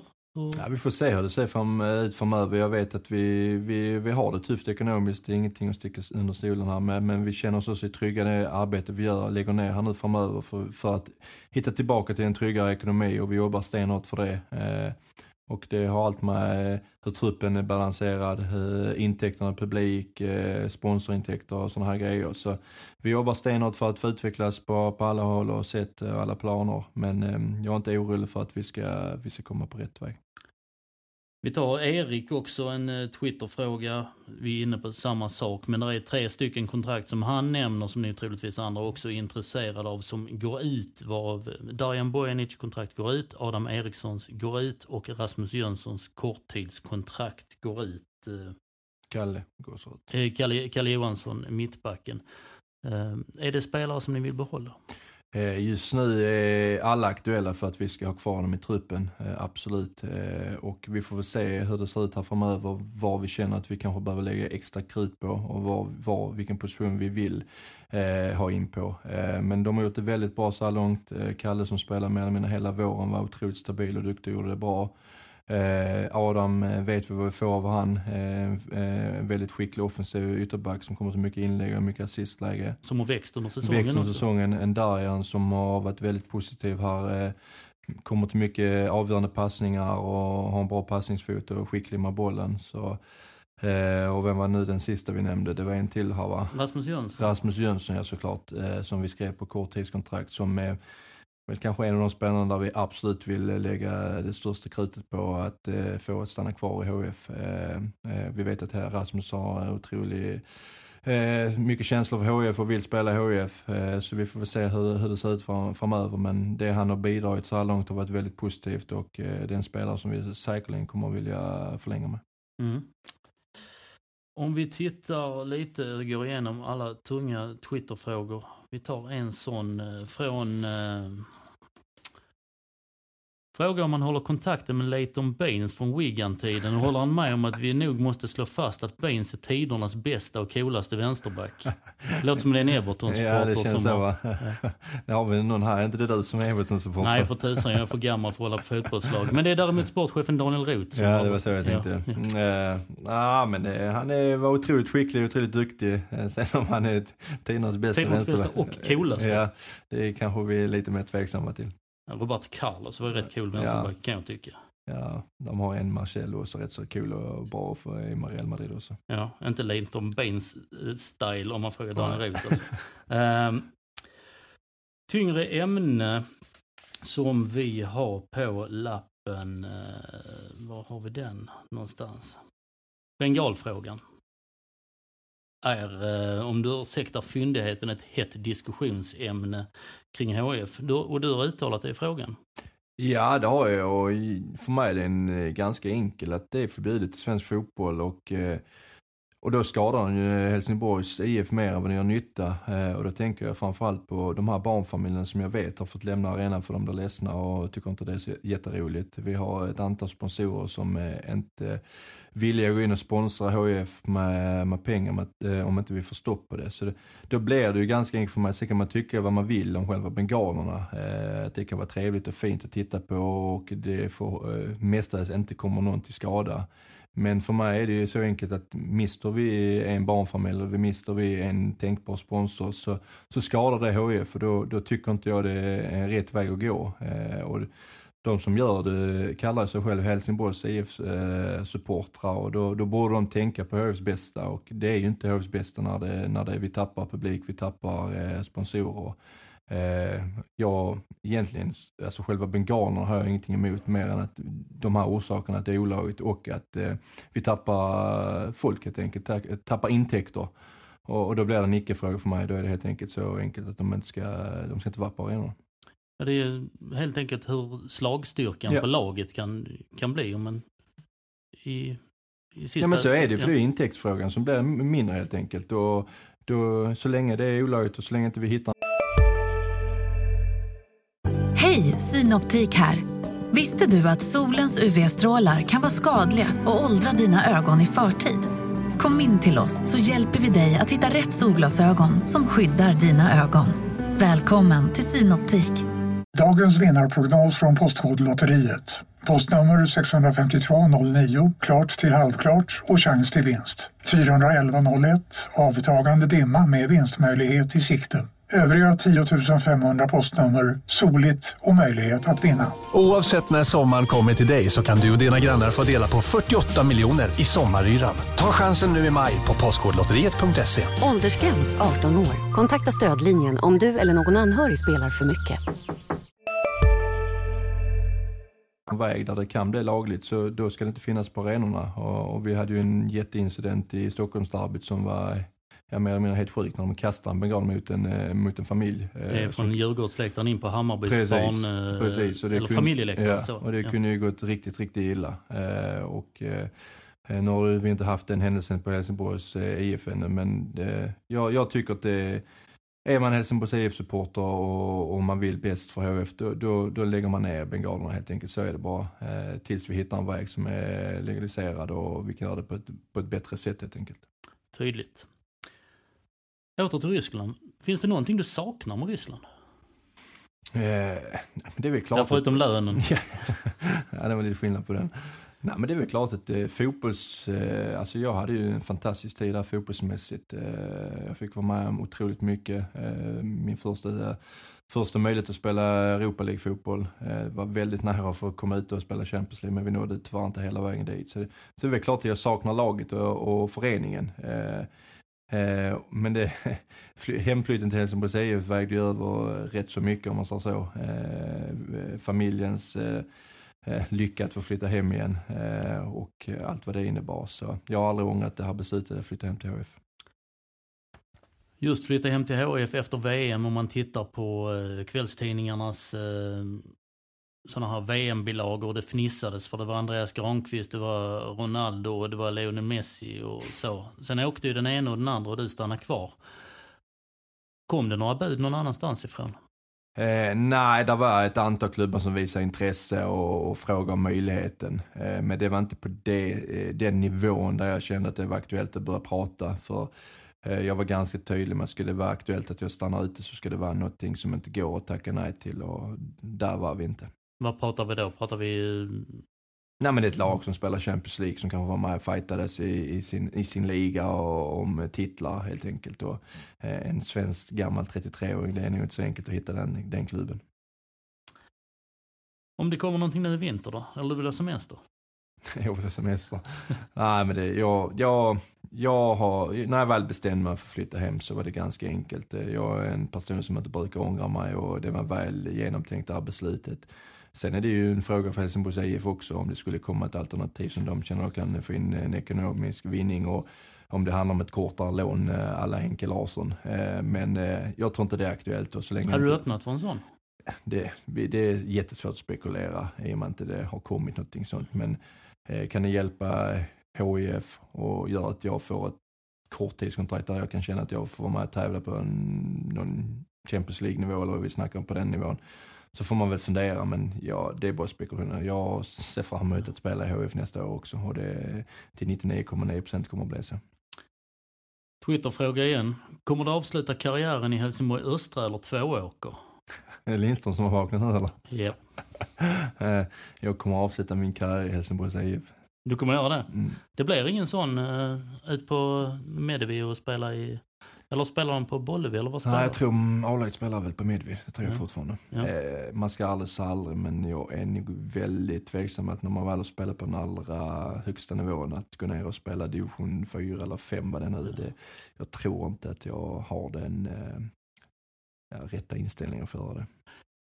Ja, vi får se hur det ser fram, ut framöver. Jag vet att vi, vi, vi har det tufft ekonomiskt, det är ingenting att sticka under stolen här med. Men vi känner oss också trygga i det arbete vi gör, lägger ner här nu framöver för, för att hitta tillbaka till en tryggare ekonomi och vi jobbar stenhårt för det. Eh, och det har allt med eh, hur truppen är balanserad, intäkterna, publik, eh, sponsorintäkter och sådana här grejer. Så vi jobbar stenhårt för att få utvecklas på, på alla håll och sätt och eh, alla planer. Men jag är inte orolig för att vi ska, vi ska komma på rätt väg. Vi tar Erik också en eh, Twitterfråga. Vi är inne på samma sak, men det är tre stycken kontrakt som han nämner som ni troligtvis andra också är intresserade av som går ut. Varav Darijan Bojanic kontrakt går ut, Adam Erikssons går ut och Rasmus Jönssons korttidskontrakt går ut. Eh, Kalle går så ut. Eh, Kalle, Kalle Johansson, mittbacken. Är det spelare som ni vill behålla? Eh, just nu är alla aktuella för att vi ska ha kvar dem i truppen, eh, absolut. Eh, och vi får väl se hur det ser ut här framöver, var vi känner att vi kanske behöver lägga extra krut på och var, var, vilken position vi vill ha in på. Men de har gjort det väldigt bra så här långt. Kalle som spelar med eller hela våren var otroligt stabil och duktig och gjorde det bra. Eh, Adam eh, vet vi vad vi får av han. Eh, väldigt skicklig offensiv ytterback som kommer till mycket inlägg och mycket assistläge. Som har växt under säsongen Växt under säsongen. En Darjan som har varit väldigt positiv här. kommer till mycket avgörande passningar och har en bra passningsfot och är skicklig med bollen. Så, och vem var nu den sista vi nämnde? Det var en till här va? Rasmus Jönsson. Rasmus Jönsson ja såklart. som vi skrev på korttidskontrakt som är väl kanske en av de spelarna där vi absolut vill eh, lägga det största krutet på att eh, få att stanna kvar i HF. Eh, eh, vi vet att Rasmus har otroligt Eh, mycket känslor för HF och vill spela i HF. Eh, så vi får väl se hur, hur det ser ut framöver. Men det han har bidragit så här långt har varit väldigt positivt och eh, det är en spelare som vi säkerligen kommer att vilja förlänga med. Mm. Om vi tittar lite, går igenom alla tunga Twitterfrågor. Vi tar en sån eh, från eh, eh, Frågar om han håller kontakten med Leighton Baines från Wigan-tiden och håller han med om att vi nog måste slå fast att Baines är tidernas bästa och coolaste vänsterback. Det låter som det är en Everton-supporter. Ja, det känns som så va. Ja. det har vi någon här, är inte det du som är Everton-supporter? Nej, för tusan, jag är för gammal för att hålla på fotbollslag. Men det är däremot sportchefen Daniel Roth Ja, det var så jag tänkte. Ja, ja. Uh, men det, han är, var otroligt skicklig och otroligt duktig. Uh, sen om han är tidernas bästa tidernas bästa och coolaste. Ja, det kanske vi är lite mer tveksamma till. Roberto Carlos var rätt cool vänsterback ja. kan jag tycka. Ja, de har en Marcelo också rätt så cool och bra för i Real Madrid också. Ja, inte Leighton Baines eh, style om man frågar Daniel Roth. Alltså. um, tyngre ämne som vi har på lappen, uh, var har vi den någonstans? Bengalfrågan är, eh, om du ursäktar fyndigheten, ett hett diskussionsämne kring HF. Du, och du har uttalat dig i frågan. Ja, det har jag och för mig är det en eh, ganska enkel att det är förbjudet i svensk fotboll och eh, och då skadar den ju Helsingborgs IF mer än vad den gör nytta. Eh, och då tänker jag framförallt på de här barnfamiljerna som jag vet har fått lämna arenan för de blir ledsna och tycker inte det är så jätteroligt. Vi har ett antal sponsorer som är inte villiga att gå in och sponsra HIF med, med pengar med, eh, om inte vi får stopp på det. Så det, då blir det ju ganska enkelt för mig. Sen kan man tycka vad man vill om själva bengalerna. Att det kan vara trevligt och fint att titta på och det får mestadels inte komma någon till skada. Men för mig är det ju så enkelt att mister vi en barnfamilj eller mister vi en tänkbar sponsor så, så skadar det HIF och då, då tycker inte jag det är rätt väg att gå. Eh, och de som gör det kallar sig själv Helsingborgs IFs eh, supportrar och då, då borde de tänka på HIFs bästa och det är ju inte HIFs bästa när, det, när det, vi tappar publik, vi tappar eh, sponsorer. Eh, jag egentligen, alltså själva bengalerna har jag ingenting emot mer än att de här orsakerna att det är olagligt och att eh, vi tappar folk helt enkelt, tappar intäkter. Och, och då blir det en icke-fråga för mig, då är det helt enkelt så enkelt att de inte ska, de ska inte vara på arenorna. Ja, det är helt enkelt hur slagstyrkan ja. på laget kan, kan bli om en i, i sista... Ja men så är det, för ja. det är intäktsfrågan som blir mindre helt enkelt. Och då, så länge det är olagligt och så länge inte vi hittar Hej, Synoptik här. Visste du att solens UV-strålar kan vara skadliga och åldra dina ögon i förtid? Kom in till oss så hjälper vi dig att hitta rätt solglasögon som skyddar dina ögon. Välkommen till Synoptik. Dagens vinnarprognos från Postkodlotteriet. Postnummer 65209, klart till halvklart och chans till vinst. 41101, avtagande dimma med vinstmöjlighet i sikte. Övriga 10 500 postnummer soligt och möjlighet att vinna. Oavsett när sommaren kommer till dig så kan du och dina grannar få dela på 48 miljoner i sommaryran. Ta chansen nu i maj på Postkodlotteriet.se. Åldersgräns 18 år. Kontakta stödlinjen om du eller någon anhörig spelar för mycket. En väg där det kan bli lagligt så då ska det inte finnas på arenorna. Och, och vi hade ju en jätteincident i Stockholmsderbyt som var ja, mer eller mindre helt sjukt när de kastade en bengal mot en, eh, mot en familj. Det är Eh, från Djurgårdsläktaren in på Hammarbys Precis, barn, eh, precis. Och det eller kunde- familjeläktare. Ja, så. och det Ja. kunde ju gått riktigt, riktigt illa. Eh, och, eh, nu har vi inte haft den händelsen på Helsingborgs eh, IF ännu, men eh, jag, jag tycker att det är man Helsingborgs IF-supporter och, och man vill bäst för HF, då, då, då lägger man ner bengalerna helt enkelt. Så är det bara. Eh, tills vi hittar en väg som är legaliserad och vi kan göra det på ett, på ett bättre sätt helt enkelt. Tydligt. Åter till Ryssland. Finns det någonting du saknar med Ryssland? Eh, det är väl klart Ja, att- förutom lönen. Ja, det var lite skillnad på den. Nej, men det är väl klart att eh, fotbolls... Eh, alltså jag hade ju en fantastisk tid där fotbollsmässigt. Eh, jag fick vara med om otroligt mycket. Eh, min första, eh, första möjlighet att spela Europa League-fotboll. Eh, var väldigt nära för att komma ut och spela Champions League, men vi nådde tyvärr inte hela vägen dit. Så det, så det är väl klart att jag saknar laget och, och föreningen. Eh, men det, hemflytten till Helsingborgs IF vägde ju över eh, rätt så mycket om man säger så. Eh, eh, familjens eh, eh, lycka att få flytta hem igen eh, och allt vad det innebar. Så jag har aldrig ångrat det här beslutet att flytta hem till HF. Just flytta hem till HF efter VM om man tittar på eh, kvällstidningarnas eh, sådana här VM-bilagor. och Det fnissades för det var Andreas Granqvist, det var Ronaldo och det var Lionel Messi och så. Sen åkte ju den ena och den andra och du stannade kvar. Kom det några bud någon annanstans ifrån? Eh, nej, det var ett antal klubbar som visade intresse och, och frågade om möjligheten. Eh, men det var inte på det, eh, den nivån där jag kände att det var aktuellt att börja prata. För eh, jag var ganska tydlig med att skulle det vara aktuellt att jag stannar ute så ska det vara någonting som inte går att tacka nej till och där var vi inte. Vad pratar vi då? Pratar vi... eh, Nej men det är ett lag som spelar Champions League som kanske var med och fightades i, i, sin, i sin liga och om titlar helt enkelt. Och, eh, en svensk gammal 33-åring, det är nog inte så enkelt att hitta den, den klubben. Om det kommer någonting nu i vinter då? Eller du vill ha semester? Jo, det är semester. Nej men det, jag, jag, jag har, när jag väl bestämde mig för att flytta hem så var det ganska enkelt. Jag är en person som inte brukar ångra mig och det var väl genomtänkt det här beslutet. Sen är det ju en fråga för Helsingborgs IF också om det skulle komma ett alternativ som de känner kan få in en ekonomisk vinning och om det handlar om ett kortare lån eh, alla Henke Larsson. Eh, Men eh, jag tror inte det är aktuellt och så länge Har du inte- öppnat för en sån? det, det är jättesvårt att spekulera i och med att det har kommit någonting sånt. Men kan det hjälpa HIF och göra att jag får ett korttidskontrakt där jag kan känna att jag får vara med och tävla på en, någon Champions League-nivå eller vad vi snackar om på den nivån. Så får man väl fundera men ja, det är bara spekulationer. Jag ser fram emot att spela i HIF nästa år också och det till 99,9% kommer att bli så. Twitterfråga igen. Kommer du avsluta karriären i Helsingborg Östra eller Tvååker? Är det Lindström som har vaknat nu eller? Ja. Eh, Jag kommer avsluta min karriär i Helsingborgs IF. Du kommer göra det? Mm. Det blir ingen sån uh, ut på Medevi och spela i... Eller spelar de på Bollevi eller vad spelar Nej, jag tror A-laget spelar väl på Medvi. Det tror jag Ja. fortfarande. Ja. Eh, man ska aldrig säga aldrig, men jag är nog väldigt tveksam att när man väl har spelat på den allra högsta nivån, att gå ner och spela division 4 eller 5 vad det nu är. Det, jag tror inte att jag har den eh, rätta inställningen för det.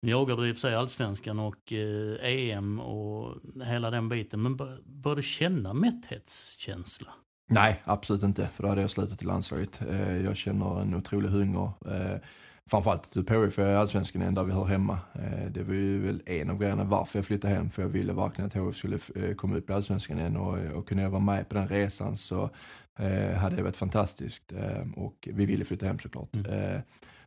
Jagar du i och för sig allsvenskan och eh, EM och hela den biten. Men bör- bör du känna mätthetskänsla? Nej, absolut inte, för då hade jag slutat i landslaget. Eh, jag känner en otrolig hunger. Eh, framförallt typ HIF för allsvenskan igen där vi hör hemma. Eh, det var ju väl en av grejerna varför jag flyttade hem, för jag ville verkligen att HIF skulle komma upp i allsvenskan igen och, och kunde jag vara med på den resan så hade det varit fantastiskt. Och vi ville flytta hem såklart. Mm.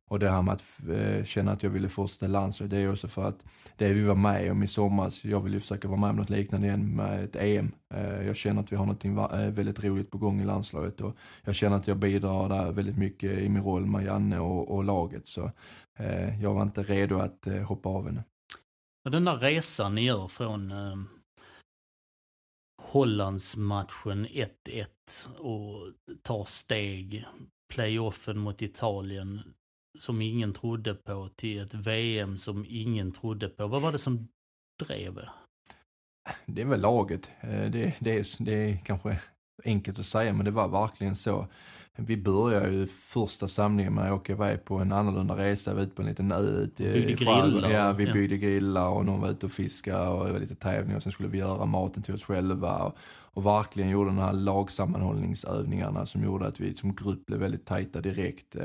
Och det här med att eh, känna att jag ville fortsätta landslaget, det är också för att det vi var med om i somras, jag vill ju försöka vara med om något liknande igen med ett EM. Eh, jag känner att vi har något eh, väldigt roligt på gång i landslaget och jag känner att jag bidrar där väldigt mycket i min roll med Janne och, och laget. Så eh, jag var inte redo att eh, hoppa av ännu. Den där resan ni gör från eh, Hollandsmatchen 1-1 och tar steg, playoffen mot Italien som ingen trodde på till ett VM som ingen trodde på. Vad var det som drev er? Det är väl laget. Eh, det, det, är, det är kanske enkelt att säga men det var verkligen så. Vi började ju första samlingen med att åka iväg på en annorlunda resa. Vi var ute på en liten ö ute i grillar, Ja, vi byggde ja. grillar och någon var ute och fiskade och det var lite tävling och sen skulle vi göra maten till oss själva. Och, och verkligen gjorde de här lagsammanhållningsövningarna som gjorde att vi som grupp blev väldigt tajta direkt.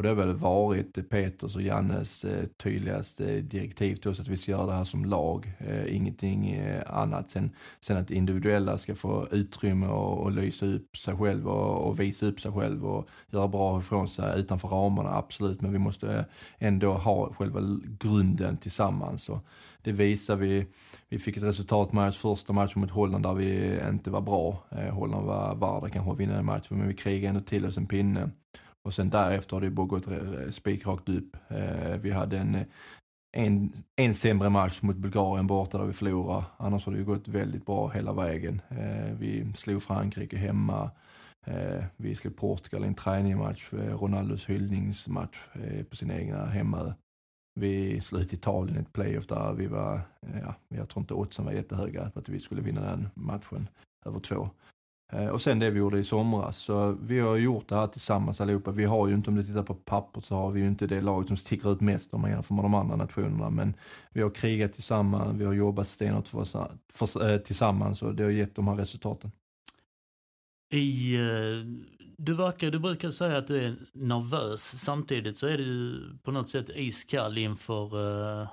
Och det har väl varit Peters och Jannes eh, tydligaste direktiv till oss att vi ska göra det här som lag, eh, ingenting eh, annat. Sen, sen att individuella ska få utrymme och, och lysa upp sig själv och, och, visa upp sig själv och göra bra ifrån sig utanför ramarna, absolut. Men vi måste ändå ha själva grunden tillsammans. Och det visar vi. Vi fick ett resultat med första matchen mot Holland där vi inte var bra. Holland var värda kanske att vinna den matchen, men vi krigade ändå till oss en pinne. Och sen därefter har det bara gått eh, spikrakt upp. Eh, vi hade en, eh, en, en sämre match mot Bulgarien borta där vi förlorade. Annars har det ju gått väldigt bra hela vägen. Vi slog Frankrike hemma. Vi slog Portugal i en träningsmatch. Ronaldos hyllningsmatch på sin egna hemma. Vi slog ut Italien i ett playoff där vi var, ja, jag tror inte oddsen var jättehöga på att vi skulle vinna den matchen över två. Eh, och sen det vi gjorde i somras. Så vi har gjort det här tillsammans allihopa. Vi har ju inte, om du tittar på pappret så har vi ju inte det laget som sticker ut mest om man jämför med de andra nationerna. Men vi har krigat tillsammans, vi har jobbat stenhårt för, för, eh, tillsammans och det har gett de här resultaten. I, eh, du, verkar, du brukar säga att du är nervös. Samtidigt så är du på något sätt iskall inför uh,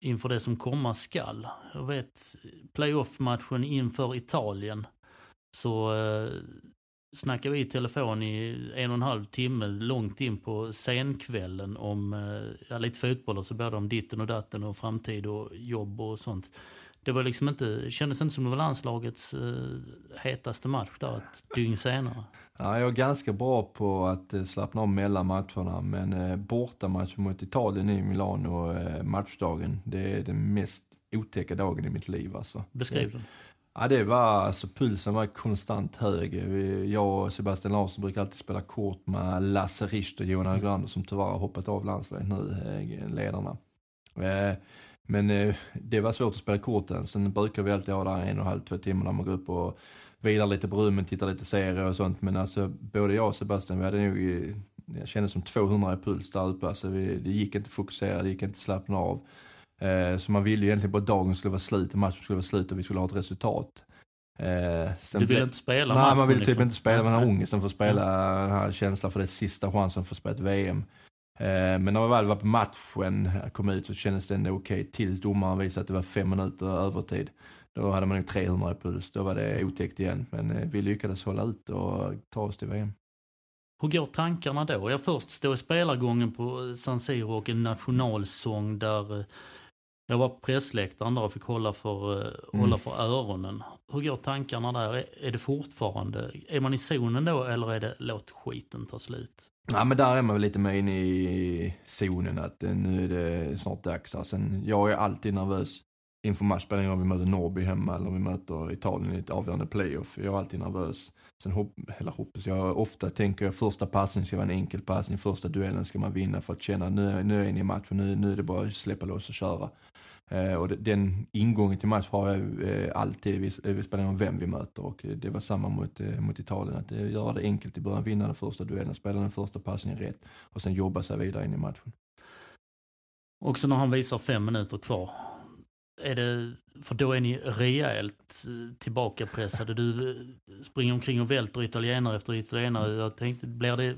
inför det som komma skall. Jag vet playoff-matchen inför Italien så eh, snackade vi i telefon i en och en halv timme långt in på senkvällen om eh, lite fotboll och så både om ditten och datten och framtid och jobb och sånt. Det var liksom inte, kändes inte som det var landslagets eh, hetaste match där ett dygn senare. Ja, jag är ganska bra på att eh, slappna av mellan matcherna men eh, bortamatchen mot Italien i Milano eh, matchdagen, det är den mest otäcka dagen i mitt liv alltså. Beskriv den. Ja, det var, alltså pulsen var konstant hög. Jag och Sebastian Larsson brukar alltid spela kort med Lasse Richt och Johan Algrander som tyvärr har hoppat av landslaget nu, eh, ledarna. Eh, men eh, det var svårt att spela korten. Sen brukar vi alltid ha där en och en halv, två timmar när man går upp och vilar lite på rummet, tittar lite serier och sånt. Men alltså både jag och Sebastian, vi hade nog, jag kände som 200 i puls där uppe. Alltså vi, det gick inte att fokusera, det gick inte att slappna av. Eh, så man ville ju egentligen bara att dagen skulle vara slut, matchen skulle vara slut och vi skulle ha ett resultat. Eh, du vill inte spela Nej, man vill typ liksom. inte spela, man har ångesten för att spela, den här känslan för det sista chansen för att spela ett VM. Eh, men när man väl var på matchen, kom ut så kändes det ändå okej okay, tills domaren visade att det var fem minuter övertid. Då hade man ju 300 i puls, då var det otäckt igen. Men vi lyckades hålla ut och ta oss till VM. Hur går tankarna då? Jag först stod i spelargången på San Siro och en nationalsång där jag var på pressläktaren där och fick hålla för, mm. hålla för öronen. Hur går tankarna där? Är det fortfarande, är man i zonen då eller är det låt skiten ta slut? Ja men där är man väl lite mer inne i zonen att eh, nu är det snart dags. Alltså, jag är alltid nervös inför matchspelning om vi möter Norrby hemma eller om vi möter Italien i ett avgörande playoff. Jag är alltid nervös. Sen hopp, eller hoppas jag, ofta tänker jag första passningen ska vara en enkel passning, första duellen ska man vinna för att känna nu, nu är inne i matchen, nu, nu är det bara att släppa loss och köra. Eh, och den ingången till match har jag eh, alltid, vi, eh, vi spelar om vem vi möter och eh, det var samma mot, eh, mot Italien, att eh, göra det enkelt i början, vinna den första duellen, spela den första passningen rätt och sen jobba sig vidare in i matchen. Också när han visar fem minuter kvar, är det, för då är ni rejält tillbakapressade. Du springer omkring och välter italienare efter italienare. Jag tänkte, blir det,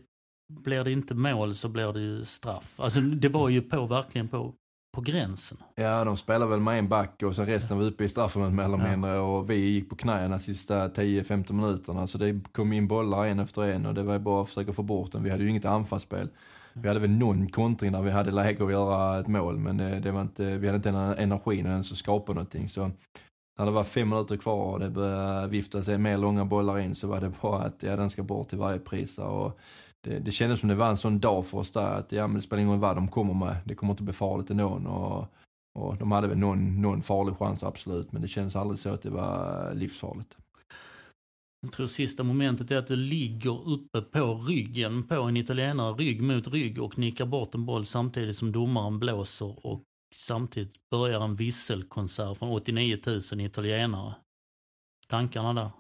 blir det inte mål så blir det ju straff. Alltså det var ju på, verkligen på på gränsen. Ja, de spelade väl med en back och sen resten var uppe i straffområdet mer eller Ja. mindre. Och vi gick på knäna de sista 10-15 minuterna. Så det kom in bollar en efter en och det var ju bara att försöka få bort den. Vi hade ju inget anfallsspel. Vi hade väl någon kontring där vi hade läge att göra ett mål, men det, det var inte, vi hade inte en- energin ens att skapa någonting. Så när det var fem minuter kvar och det började vifta sig mer långa bollar in så var det bara att ja, den ska bort till varje pris. Och det, det kändes som det var en sån dag för oss där att ja, men det spelar ingen roll vad de kommer med. Det kommer inte bli farligt ändå. Och, och de hade väl någon, någon farlig chans absolut, men det kändes aldrig så att det var livsfarligt. Jag tror sista momentet är att du ligger uppe på ryggen på en italienare, rygg mot rygg och nickar bort en boll samtidigt som domaren blåser och samtidigt börjar en visselkonsert från 89 000 italienare. Tankarna där?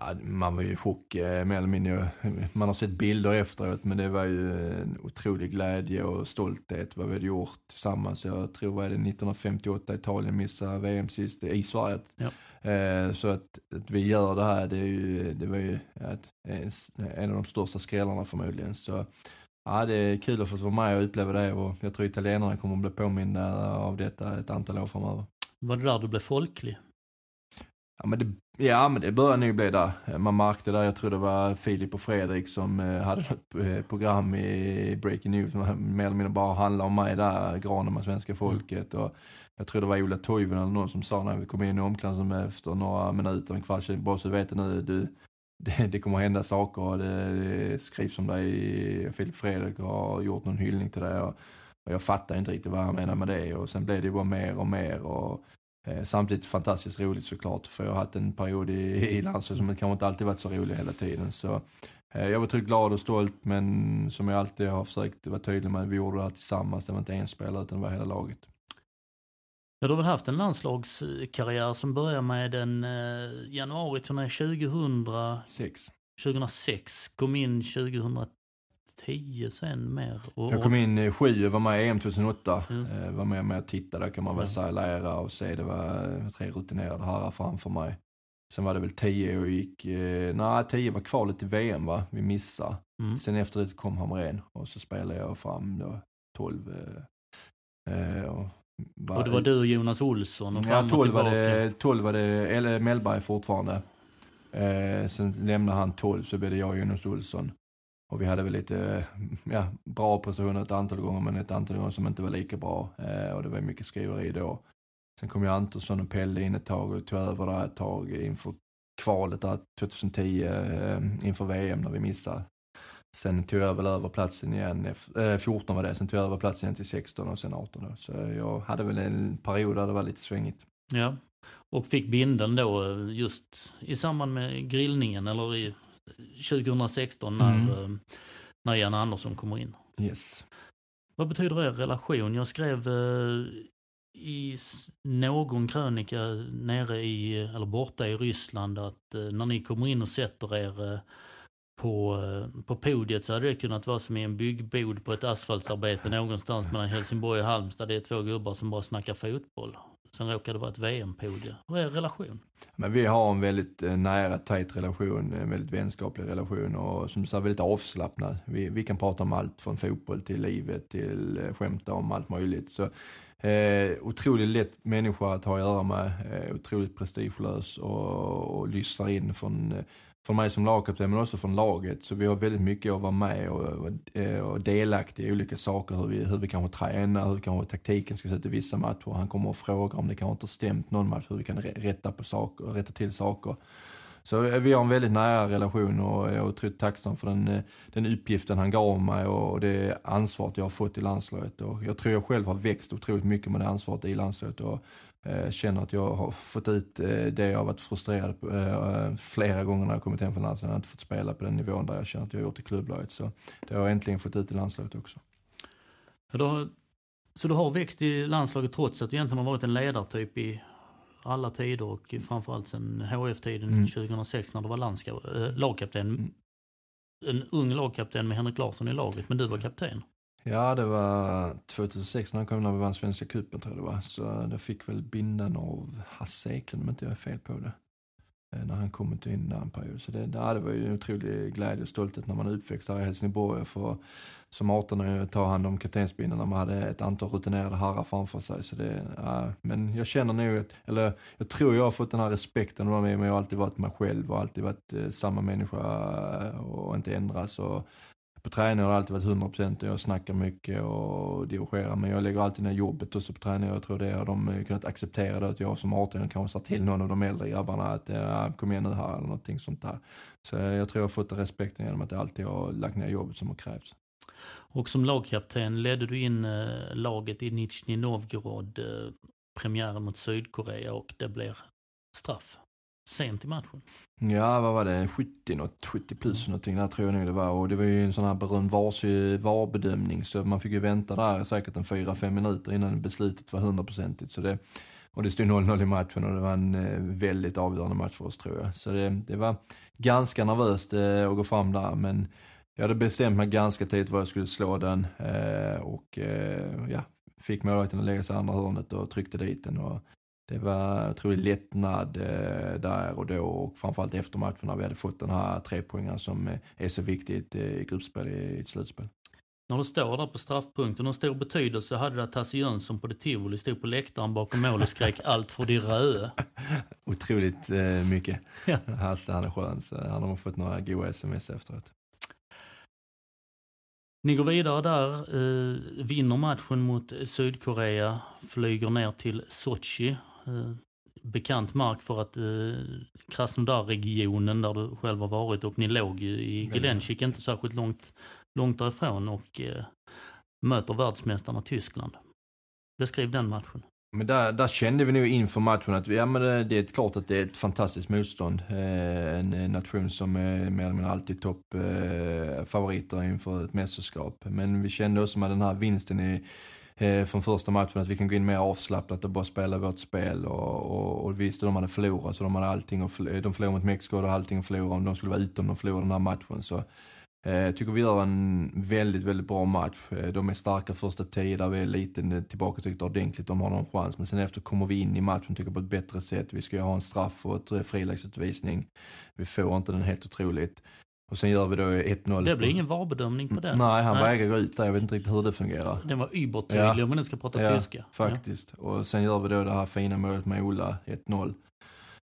Ja, man var ju i chock eh, mer eller mindre. Man har sett bilder efteråt men det var ju en otrolig glädje och stolthet vad vi hade gjort tillsammans. Jag tror vad är det 1958 Italien missade VM sist i Sverige. Ja. Eh, så att, att vi gör det här det, är ju, det var ju en av de största skrällarna förmodligen. Så ja, det är kul att få vara med och uppleva det och jag tror italienarna kommer att bli påminda av detta ett antal år framöver. Var det där du blev folklig? Ja men, det, ja men det började nog bli där. Man märkte där, jag tror det var Filip och Fredrik som eh, hade något eh, program i Breaking News som mer eller mindre bara handlade om mig där, granen med svenska folket. Och jag tror det var Ola Toivonen eller någon som sa när vi kom in i omklädningsrummet efter några minuter, en kvart bara så du vet nu, du, det, det kommer hända saker och det, det skrivs om dig. Filip Fredrik har gjort någon hyllning till det. Och, och jag fattar inte riktigt vad han menar med det och sen blev det bara mer och mer. Och, Samtidigt fantastiskt roligt såklart, för jag har haft en period i, i landslaget som kanske inte alltid varit så rolig hela tiden. Så eh, jag var tryggt glad och stolt, men som jag alltid har försökt vara tydlig med, vi gjorde det här tillsammans. Det var inte en spelare, utan det var hela laget. Ja, du har väl haft en landslagskarriär som börjar med en eh, januari till när 2000, Sex. 2006, kom in 2010 sen mer. Och, Jag kom in eh, sju, var med i EM 2008. Just. Eh, var med med att titta där kan man väl säga, lära och se. Det var eh, tre rutinerade herrar framför mig. Sen var det väl tio och gick, eh, nej tio var kvalet till VM va, vi missade. Mm. Sen efter det kom Hamrén och så spelade jag fram då 12. Eh, eh, och, och det var du och Jonas Olsson och Ja, fram och 12 var det, 12 var det, eller Mellberg fortfarande. Eh, sen lämnade han 12 så blev det jag och Jonas Olsson. Och vi hade väl lite, ja, bra prestationer ett antal gånger men ett antal gånger som inte var lika bra. Eh, och det var mycket skriveri då. Sen kom ju Antonsson och Pelle in ett tag och tog över där ett tag inför kvalet där 2010 eh, inför VM när vi missade. Sen tog jag väl över platsen igen, eh, 14 eh, var det, sen tog jag över platsen igen till 16 och sen 18 då. Så jag hade väl en period där det var lite svängigt. Ja. Och fick binden då eh, just i samband med grillningen eller i 2016 när, Mm. eh, när Jan Andersson kommer in. Yes. Vad betyder er relation? Jag skrev eh, i någon krönika nere i, eller borta i Ryssland att eh, när ni kommer in och sätter er på, på podiet så hade det kunnat vara som i en byggbod på ett asfaltsarbete någonstans mellan Helsingborg och Halmstad. Det är två gubbar som bara snackar fotboll. Sen råkar det vara ett VM-podie. Hur är er relation? Men vi har en väldigt eh, nära, tajt relation, en väldigt vänskaplig relation och som du sa väldigt avslappnad. Vi, vi kan prata om allt från fotboll till livet till eh, skämta om allt möjligt. Så, eh, otroligt lätt människa att ha att göra med, eh, otroligt prestigelös och, och lyssnar in från, eh, från mig som lagkapten men också från laget. Så vi har väldigt mycket att vara med och, och, eh, delaktig delaktiga i olika saker. Hur vi, hur vi kanske tränar, hur kanske taktiken ska se ut i vissa matcher. Han kommer och frågar om det kanske inte har stämt någon match, hur vi kan rätta, på saker, rätta till saker. Så eh, vi har en väldigt nära relation och jag är otroligt tacksam för den, eh, den uppgiften han gav mig och det ansvaret jag har fått i landslaget. Och jag tror jag själv har växt otroligt mycket med det ansvaret i landslaget och känner att jag har fått ut eh, det jag har varit frustrerad på eh, flera gånger när jag kommit hem från landslaget. Jag har inte fått spela på den nivån där jag känner att jag har gjort i klubblaget. Så det har jag äntligen fått ut i landslaget också. För du har, så du har växt i landslaget trots att du egentligen har varit en ledartyp i alla tider och framförallt sen HF-tiden Mm. 2006 när du var landska, äh, lagkapten. Mm. En ung lagkapten med Henrik Larsson i laget, men du var kapten. Ja, det var 2006 när han kom när vi vann Svenska cupen tror jag det var. Så det fick väl bindan av Hasse Eklund om inte jag är fel på det. Eh, när han kom inte in där en period. Så det, det var ju en otrolig glädje och stolthet när man är uppväxt här i Helsingborg för som 18 ta hand om kaptensbindeln när man hade ett antal rutinerade herrar framför sig. Så det, ja, men jag känner nog, att, eller jag tror jag har fått den här respekten av mig, men jag har alltid varit mig själv och alltid varit eh, samma människa eh, och inte ändras. Och på träning har det alltid varit 100% och jag snackar mycket och dirigerar men jag lägger alltid ner jobbet också på träning jag tror det har de eh, kunnat acceptera det. att jag som 18 kanske sa till någon av de äldre grabbarna att kom igen nu här eller någonting sånt där. Så eh, jag tror jag har fått den respekten genom att jag alltid har lagt ner jobbet som har krävts. Och som lagkapten ledde du in eh, laget i Nizjnij Novgorod, premiären mot Sydkorea och det blir straff sent i matchen. Ja, vad var det? 70 något, 70 plus någonting där tror jag nog det var. Och det var ju en sån här berömd VAR-bedömning så man fick ju vänta där säkert en 4-5 minuter innan beslutet var hundraprocentigt. Så det, och det stod 0-0 i matchen och det var en eh, väldigt avgörande match för oss tror jag. Så det, det var ganska nervöst eh, att gå fram där men jag hade bestämt mig ganska tidigt var jag skulle slå den eh, och eh, ja, fick målvakten att lägga sig i andra hörnet och tryckte dit den. Och det var otrolig lättnad eh, där och då och framförallt efter matchen när vi hade fått den här trepoängaren som eh, är så viktigt i gruppspel i ett slutspel. När du står där på straffpunkten, hur stor betydelse hade det att Hasse Jönsson på det tivoli stod på läktaren bakom mål och skrek allt för de röde? Otroligt eh, mycket. Ja. Hasse han är skön, så han har fått några goa sms efteråt. Ni går vidare där, eh, vinner matchen mot Sydkorea, flyger ner till Sochi. Eh, bekant mark för att eh, Krasnodar-regionen där du själv har varit och ni låg ju i Glenchik inte särskilt långt, långt därifrån och eh, möter världsmästarna Tyskland. Beskriv den matchen. Men där, där kände vi nog inför matchen att ja, men det, det är klart att det är ett fantastiskt motstånd. Eh, en, en, nation som är mer eller mindre alltid toppfavoriter eh, inför ett mästerskap. Men vi kände också med den här vinsten i, eh, från första matchen att vi kan gå in mer avslappnat och bara spela vårt spel. Och, och, och visst, de hade förlorat så de hade allting att de förlorade mot Mexiko och de hade allting att förlora om de skulle vara ute om de förlorade den här matchen. Så jag eh, tycker vi gör en väldigt, väldigt bra match. Eh, de är starka första tio där vi är lite tillbakatryckta ordentligt. De har någon chans. Men sen efter kommer vi in i matchen tycker jag på ett bättre sätt. Vi ska ju ha en straff och ett eh, friläggsutvisning. Vi får inte den helt otroligt. Och sen gör vi då 1-0. Det blir ingen VAR-bedömning på den. Nej, han vägrar gå ut där. Jag vet inte riktigt hur det fungerar. Den var übertydlig ja. om man nu ska prata ja, tyska. faktiskt. Ja. Och sen gör vi då det här fina målet med Ola, 1-0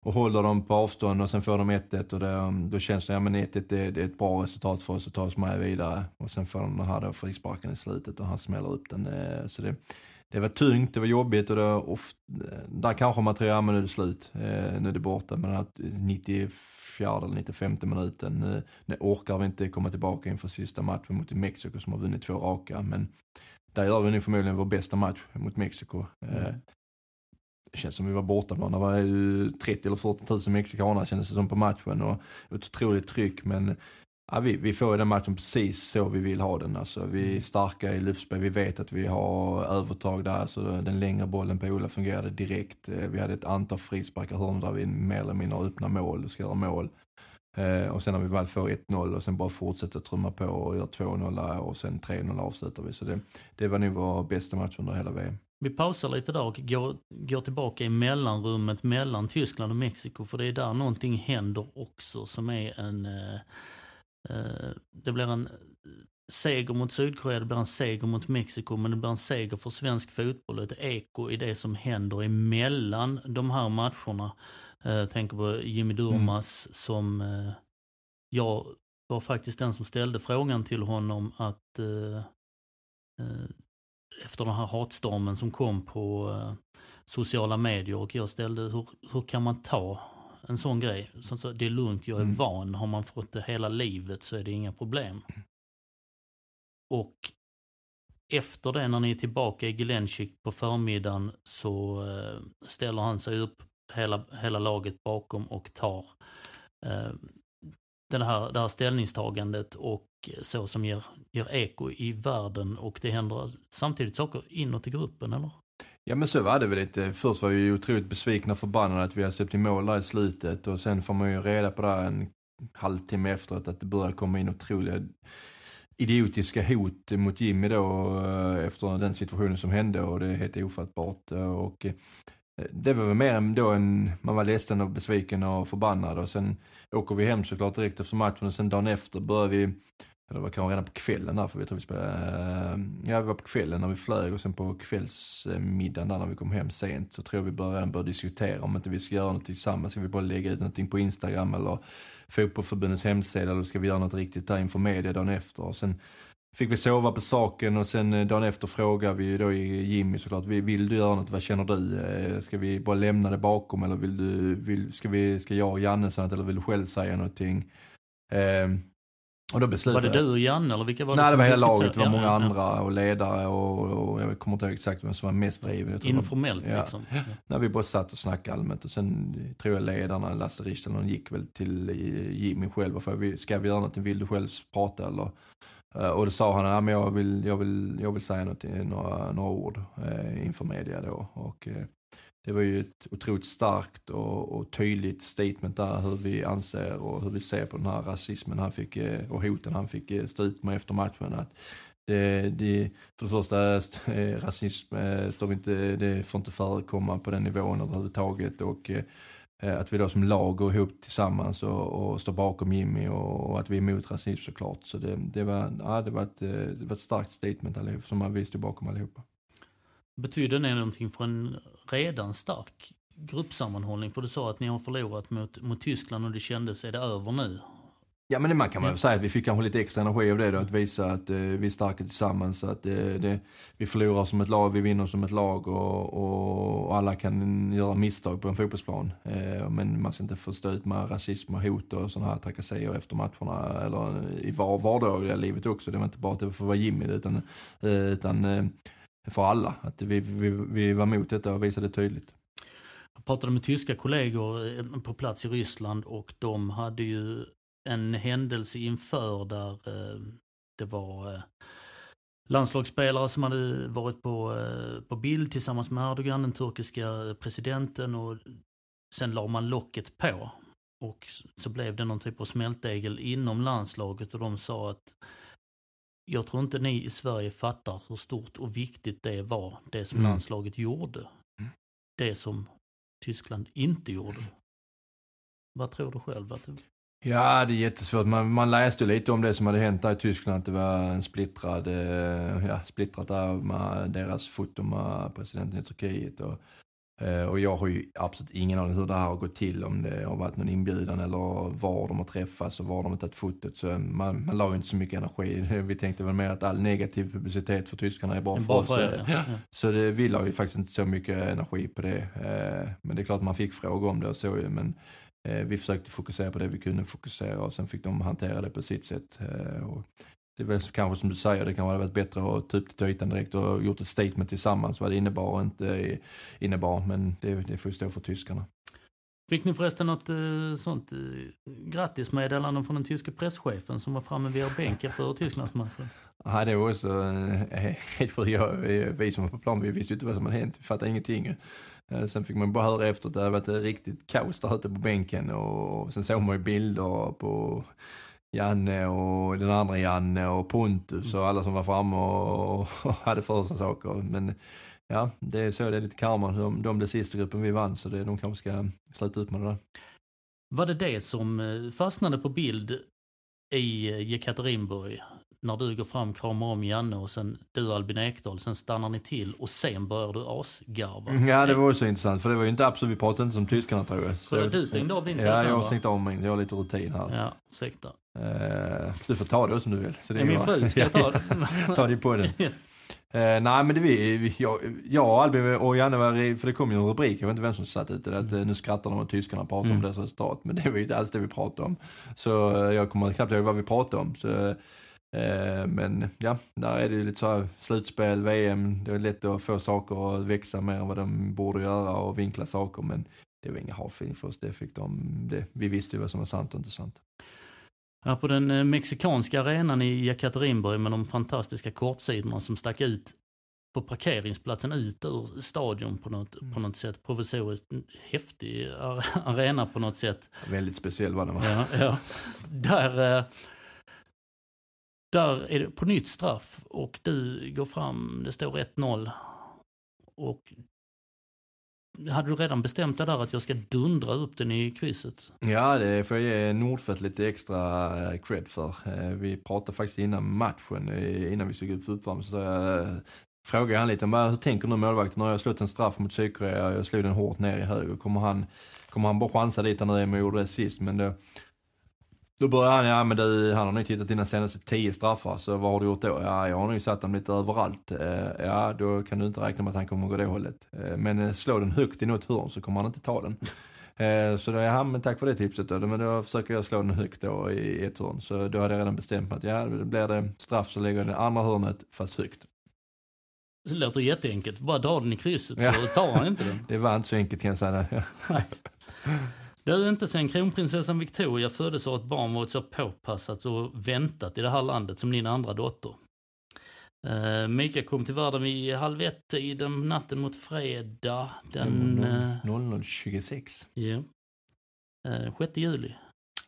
och håller dem på avstånd och sen får de 1-1 och det, då känns det, ja men 1-1 det, det, är ett bra resultat för oss att ta oss med vidare. Och sen får de den här då frisparken i slutet och han smäller upp den. Eh, så det, det var tungt, det var jobbigt och det var ofta, där kanske man tror, ja men nu är det slut, eh, nu är det borta. Men den 94 eller 95 minuten, nu, nu orkar vi inte komma tillbaka inför sista matchen mot Mexiko som har vunnit två raka. Men där gör vi nu förmodligen vår bästa match mot Mexiko. Eh, mm. Det känns som vi var borta då. Det var ju 30 eller 40 000 mexikaner kändes det som på matchen och ett otroligt tryck. Men ja, vi, vi får den matchen precis så vi vill ha den. Alltså, vi är mm. starka i luftspel. Vi vet att vi har övertag där. Så den längre bollen på Ola fungerade direkt. Eh, vi hade ett antal frisparkar hörn där vi mer eller mindre öppnar mål och ska göra mål. Eh, och sen när vi väl får 1-0 och sen bara fortsätter trumma på och gör 2-0 och sen 3-0 avslutar vi. Så det, det var nog vår bästa match under hela VM. Vi pausar lite där och går, går tillbaka i mellanrummet mellan Tyskland och Mexiko för det är där någonting händer också som är en... Eh, det blir en seger mot Sydkorea, det blir en seger mot Mexiko men det blir en seger för svensk fotboll. Ett eko i det som händer emellan de här matcherna. Eh, jag tänker på Jimmy Durmas mm. som eh, jag var faktiskt den som ställde frågan till honom att eh, eh efter den här hatstormen som kom på eh, sociala medier och jag ställde hur, hur kan man ta en sån grej? Så, så, det är lugnt, jag är mm. van. Har man fått det hela livet så är det inga problem. Och efter det när ni är tillbaka i Glenchik på förmiddagen så eh, ställer han sig upp, hela, hela laget bakom och tar eh, den här, det här ställningstagandet och så som ger, ger eko i världen och det händer samtidigt saker inåt i gruppen eller? Ja men så var det väl lite. Först var vi ju otroligt besvikna och förbannade att vi hade släppt in mål där i slutet och sen får man ju reda på det en halvtimme efteråt att det börjar komma in otroliga idiotiska hot mot Jimmy då eh, efter den situationen som hände och det är helt ofattbart. Och eh, det var väl mer då en, man var ledsen och besviken och förbannad och sen åker vi hem såklart direkt efter matchen och sen dagen efter börjar vi, eller det var kanske redan på kvällen där för vi tror vi spelade, eh, ja vi var på kvällen när vi flög och sen på kvällsmiddagen där när vi kom hem sent så tror jag vi började redan diskutera om inte vi ska göra något tillsammans, ska vi bara lägga ut någonting på Instagram eller fotbollförbundets hemsida eller ska vi göra något riktigt där inför media dagen efter och sen fick vi sova på saken och sen eh, dagen efter frågade vi då Jimmy såklart, vill du göra något, vad känner du? Eh, ska vi bara lämna det bakom eller vill du, vill, ska, vi, ska jag och Janne säga något eller vill du själv säga någonting? Eh, och då beslutade Var det du och Janne eller vilka var det Nej, det var hela laget, det var många andra och ledare och, och, jag kommer inte ihåg exakt vem som var mest driven. Informellt ja. liksom? Ja. När vi bara satt och snackade allmänt och sen tror jag ledarna, Lasse Richtelen, gick väl till Jimmy själv och frågade, ska vi göra något, vill du själv prata eller? Eh, och då sa han, ja, men jag, vill, jag, vill, jag vill säga något, några, några ord eh, inför media då. Och, eh, det var ju ett otroligt starkt och, och, tydligt statement där hur vi anser och hur vi ser på den här rasismen han fick, eh, och hoten han fick eh, stå ut med efter matchen. Att det, det, för det första, eh, rasism står vi inte, det får inte förekomma på den nivån överhuvudtaget. Och, att vi då som lag går ihop tillsammans och, och står bakom Jimmy och, och, att vi är emot rasism såklart. Så det, det, var, ja, det, var ett, det var ett starkt statement allihop, som vi stod bakom allihopa. Betyder det någonting för en redan stark gruppsammanhållning? För du sa att ni har förlorat mot, mot Tyskland och det kändes, är det över nu? Ja men det man kan man väl säga att vi fick kanske lite extra energi av det då, att visa att eh, vi är starka tillsammans. Att eh, det, vi förlorar som ett lag, vi vinner som ett lag och, och, och alla kan göra misstag på en fotbollsplan. Eh, men man ska inte få stå ut med rasism och hot och sådana här trakasserier efter matcherna. Eller i var, vardagliga livet också. Det var inte bara att det får vara Jimmy utan, eh, utan eh, för alla. Att vi, vi, vi var mot detta och visade tydligt. Jag pratade med tyska kollegor eh, på plats i Ryssland och de hade ju en händelse inför där eh, det var eh, landslagsspelare som hade varit på, på bild tillsammans med Erdogan, den turkiska presidenten och sen la man locket på. Och så blev det någon typ av smältdegel inom landslaget och de sa att jag tror inte ni i Sverige fattar hur stort och viktigt det var, det som mm. landslaget gjorde. Mm. Det som Tyskland inte gjorde. Vad tror du själv? Att det... Ja, det är jättesvårt. Man, man läste lite om det som hade hänt där i Tyskland, att det var en splittrad, eh, ja, splittrat där med deras foto med presidenten i Turkiet. Och, eh, och jag har ju absolut ingen aning hur det här har gått till, om det har varit någon inbjudan eller var de har träffats och var de har tagit fotot. Så man, man la ju inte så mycket energi. Vi tänkte väl mer att all negativ publicitet för tyskarna är bra för oss. För ja. Så det, vi la ju faktiskt inte så mycket energi på det. Eh, men det är klart man fick frågor om det och så men Eh, vi försökte fokusera på det vi kunde fokusera och sen fick de hantera det på sitt sätt. Eh, och det är väl kanske som du säger, det kan ha varit bättre att ta upp det till ytan direkt och gjort ett statement tillsammans vad det innebar och inte innebar. Men det, det får ju stå för tyskarna. Fick ni förresten något eh, sånt eh, grattismeddelande från den tyska presschefen som var framme vid er bänk efter Tysklandsmatchen? Ja, det var också eh, helt sjukt. Vi som var på plan, vi visste ju inte vad som hade hänt. Vi fattade ingenting. Eh, sen fick man bara höra efter att det hade varit riktigt kaos där ute på bänken och sen såg man ju bilder på Janne och den andra Janne och Pontus och alla som var framme och, hade för sig saker. Men ja, det är så det är lite karma. De, de blev sista gruppen vi vann så det, de kanske ska sluta ut med det där. Var det det som eh, fastnade på bild i eh, Jekaterinburg? när du går fram, kramar om Janne och sen du Albin Ekdal, sen stannar ni till och sen börjar du asgarva. Ja det var också intressant för det var ju inte absolut, vi pratade inte som tyskarna tror jag. Så, så du stängde av din telefon? Ja jag stängde av min, jag har lite rutin här. Ja, ursäkta. Uh, du får ta det som du vill. Så det är min fru, ska ta det? ta det på den. Uh, nej men det vi, jag, jag och Albin och Janne var, för det kom ju en rubrik, jag vet inte vem som satt ute att mm. nu skrattar de och tyskarna pratar mm. om deras resultat. Men det var ju inte alls det vi pratade om. Så jag kommer knappt ihåg vad vi pratade om. Så, Eh, men ja, där är det ju lite så här slutspel, VM, det är lätt att få saker att växa mer än vad de borde göra och vinkla saker men det var inga hard för oss, det fick de, det, vi visste ju vad som var sant och inte sant. Här på den eh, mexikanska arenan i Jekaterinburg med de fantastiska kortsidorna som stack ut på parkeringsplatsen ut ur stadion på något, mm. på något sätt. Provisoriskt häftig arena på något sätt. Väldigt speciell var den va? Ja, ja. Där eh, där är det på nytt straff och du går fram, det står 1-0. Och hade du redan bestämt dig där att jag ska dundra upp den i krysset? Ja, det får jag ge Nordfeldt lite extra eh, cred för. Eh, vi pratade faktiskt innan matchen, eh, innan vi såg ut för uppvärmning, så jag frågade han lite, hur tänker nu målvakten? Nu har jag slått en straff mot Sydkorea, jag slog den hårt ner i höger. Kommer han, kommer han bara chansa dit han är med gjorde det sist? Men det, då började han, ja men du, han har nog tittat dina senaste tio straffar, så vad har du gjort då? Ja, jag har nog satt dem lite överallt. Eh, ja, då kan du inte räkna med att han kommer gå det hållet. Eh, men eh, slå den högt i något hörn så kommer han inte ta den. Så då, ja men tack för det tipset då. Men då försöker jag slå den högt då i ett hörn. Så då hade jag redan bestämt mig att ja, blir det straff så lägger jag den i andra hörnet fast högt. Det låter jätteenkelt. Bara dra den i krysset så ja. tar han inte den. det var inte så enkelt kan jag säga. Det är inte sen kronprinsessan Victoria föddes har ett barn varit så påpassat och väntat i det här landet som din andra dotter. Uh, Mika kom till världen vid halv ett i den natten mot fredag den... Uh, 00.26. Ja. Uh, 6 juli.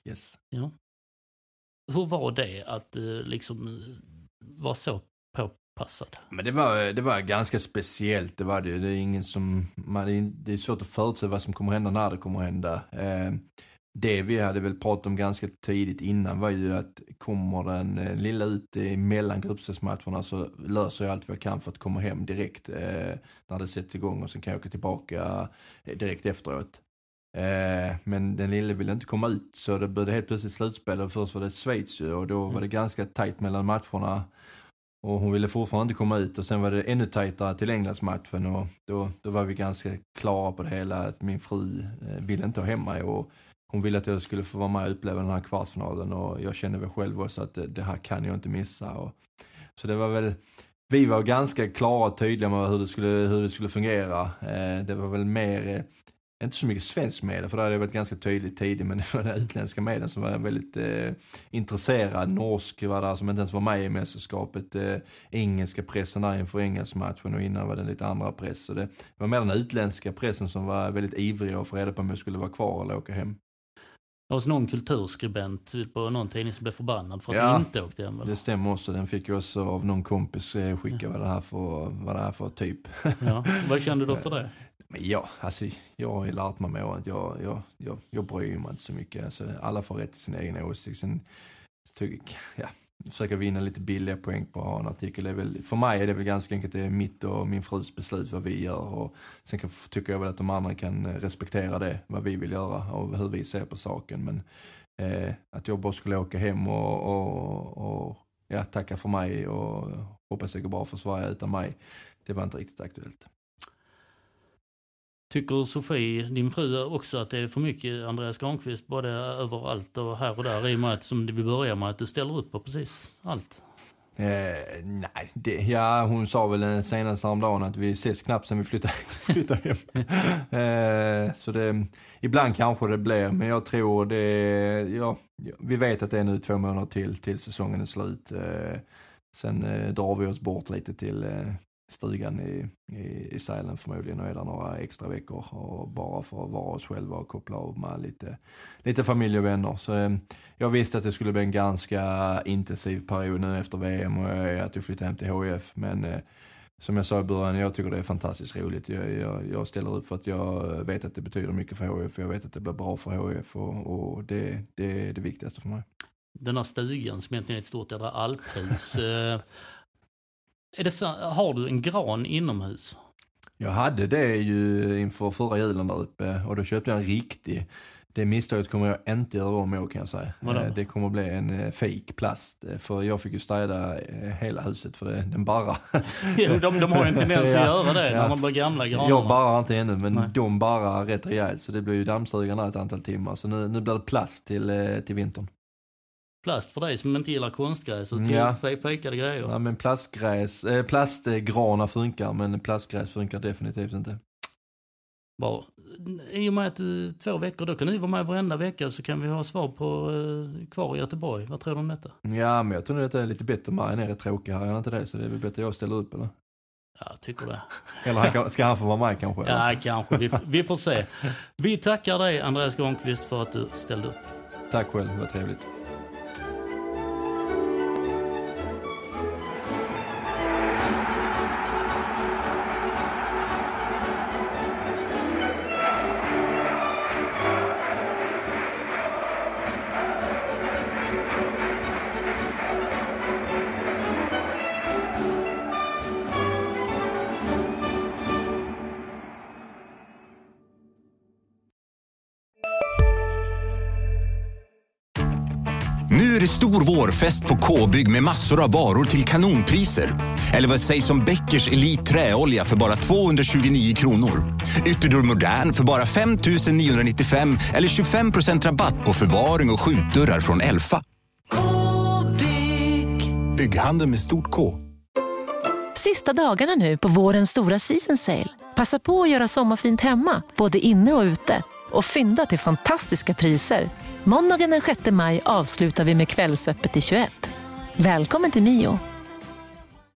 Yes. Ja. Hur var det att uh, liksom vara så passad. Men det var, det var ganska speciellt, det var det Det är ingen som, man, det är svårt att förutse vad som kommer hända när det kommer hända. Eh, det vi hade väl pratat om ganska tidigt innan var ju att kommer den eh, lilla ut mellan gruppspelsmatcherna så löser jag allt vad jag kan för att komma hem direkt eh, när det sätts igång och sen kan jag åka tillbaka eh, direkt efteråt. Eh, men den lille ville inte komma ut så det blev helt plötsligt slutspel och först var det Schweiz och då var det ganska tajt mellan matcherna. Och hon ville fortfarande inte komma ut och sen var det ännu tajtare till Englandsmatchen och då, då var vi ganska klara på det hela att min fru eh, ville inte ha hem mig och hon ville att jag skulle få vara med och uppleva den här kvartsfinalen och jag kände väl själv också att det, det här kan jag inte missa. Och, så det var väl, vi var ganska klara och tydliga med hur det skulle, hur det skulle fungera. Eh, det var väl mer eh, inte så mycket svensk media, för det hade varit ganska tydligt tidigt, men det var den utländska medien som var väldigt eh, intresserad. Norsk var där som inte ens var med i mästerskapet. Eh, engelska pressen där inför engelskmatchen och innan var det lite andra press. Så det var mer den utländska pressen som var väldigt ivrig att få reda på om jag skulle vara kvar eller åka hem. Det var någon kulturskribent på någon tidning som blev förbannad för att ja, inte åkte hem? Eller? det stämmer också. Den fick ju också av någon kompis eh, skicka ja. vad, det här för, vad det här för typ. Ja. Vad kände du för det? Men ja, alltså jag har ju lärt mig med att jag, jag, jag, jag bryr mig inte så mycket. Alltså, alla får rätt till sin egen åsikt. Sen, ja, försöka vinna lite billiga poäng på att ha en artikel. Det är väl, för mig är det väl ganska enkelt, det är mitt och min frus beslut vad vi gör. Och sen kan, tycker jag väl att de andra kan respektera det, vad vi vill göra och hur vi ser på saken. Men eh, att jag bara skulle åka hem och, och, och ja, tacka för mig och hoppas det går bra för Sverige utan mig, det var inte riktigt aktuellt. Tycker Sofie, din fru, också att det är för mycket Andreas Granqvist både överallt och här och där i och med att, som vi börjar med, att du ställer upp på precis allt? Eh, nej, det, ja hon sa väl senast häromdagen att vi ses knappt sen vi flyttar, flyttar hem. eh, så det, ibland kanske det blir, men jag tror det, ja, vi vet att det är nu två månader till, till säsongen är slut. Eh, sen eh, drar vi oss bort lite till eh, stugan i, i, i Sälen förmodligen och är där några extra veckor och bara för att vara oss själva och koppla av med lite, lite familj och vänner. Så eh, jag visste att det skulle bli en ganska intensiv period nu efter VM och att jag flyttade hem till HIF. Men eh, som jag sa i början, jag tycker det är fantastiskt roligt. Jag, jag, jag, ställer upp för att jag vet att det betyder mycket för HIF. Jag vet att det blir bra för HIF och, och det, det är det viktigaste för mig. Den här stugan som egentligen är ett stort jädra alphus. Eh, är det så, har du en gran inomhus? Jag hade det ju inför förra julen där uppe och då köpte jag en riktig. Det misstaget kommer jag inte göra om i kan jag säga. Vadå? Eh, det kommer bli en eh, fake plast. Eh, för jag fick ju städa hela huset för det, den barrar. jo, de, de har ju en tendens att göra det ja. när man blir gamla granarna. Jag barrar inte ännu men Nej. de barrar rätt rejält. Så det blir ju dammsugarna ett antal timmar. Så nu, nu blir det plast till, till vintern plast för dig som inte gillar konstgräs och ja. fejkade grejer. Ja men plastgräs, eh, plastgranar funkar men plastgräs funkar definitivt inte. Bra. I och med att du två veckor, då kan du vara med varenda vecka så kan vi ha svar på eh, kvar i Göteborg. Vad tror du om detta? Ja men jag tror nog att det är lite bättre än är rätt tråkig här, är inte det? Så det är väl bättre jag ställer upp eller? Ja, tycker det. eller ska han få vara med kanske? Eller? Ja, kanske. Vi, vi får se. Vi tackar dig Andreas Granqvist för att du ställde upp. Tack själv, vad trevligt. Stor vårfest på K-bygg med massor av varor till kanonpriser. Eller vad sägs om Bäckers Elite Träolja för bara 229 kronor? Ytterdörr Modern för bara 5 995 eller 25% rabatt på förvaring och skjutdörrar från Elfa. K-bygg. Bygghandeln med stort K. Sista dagarna nu på vårens stora season sale. Passa på att göra sommarfint hemma, både inne och ute. Och fynda till fantastiska priser. Måndagen den 6 maj avslutar vi med Kvällsöppet i 21. Välkommen till Mio.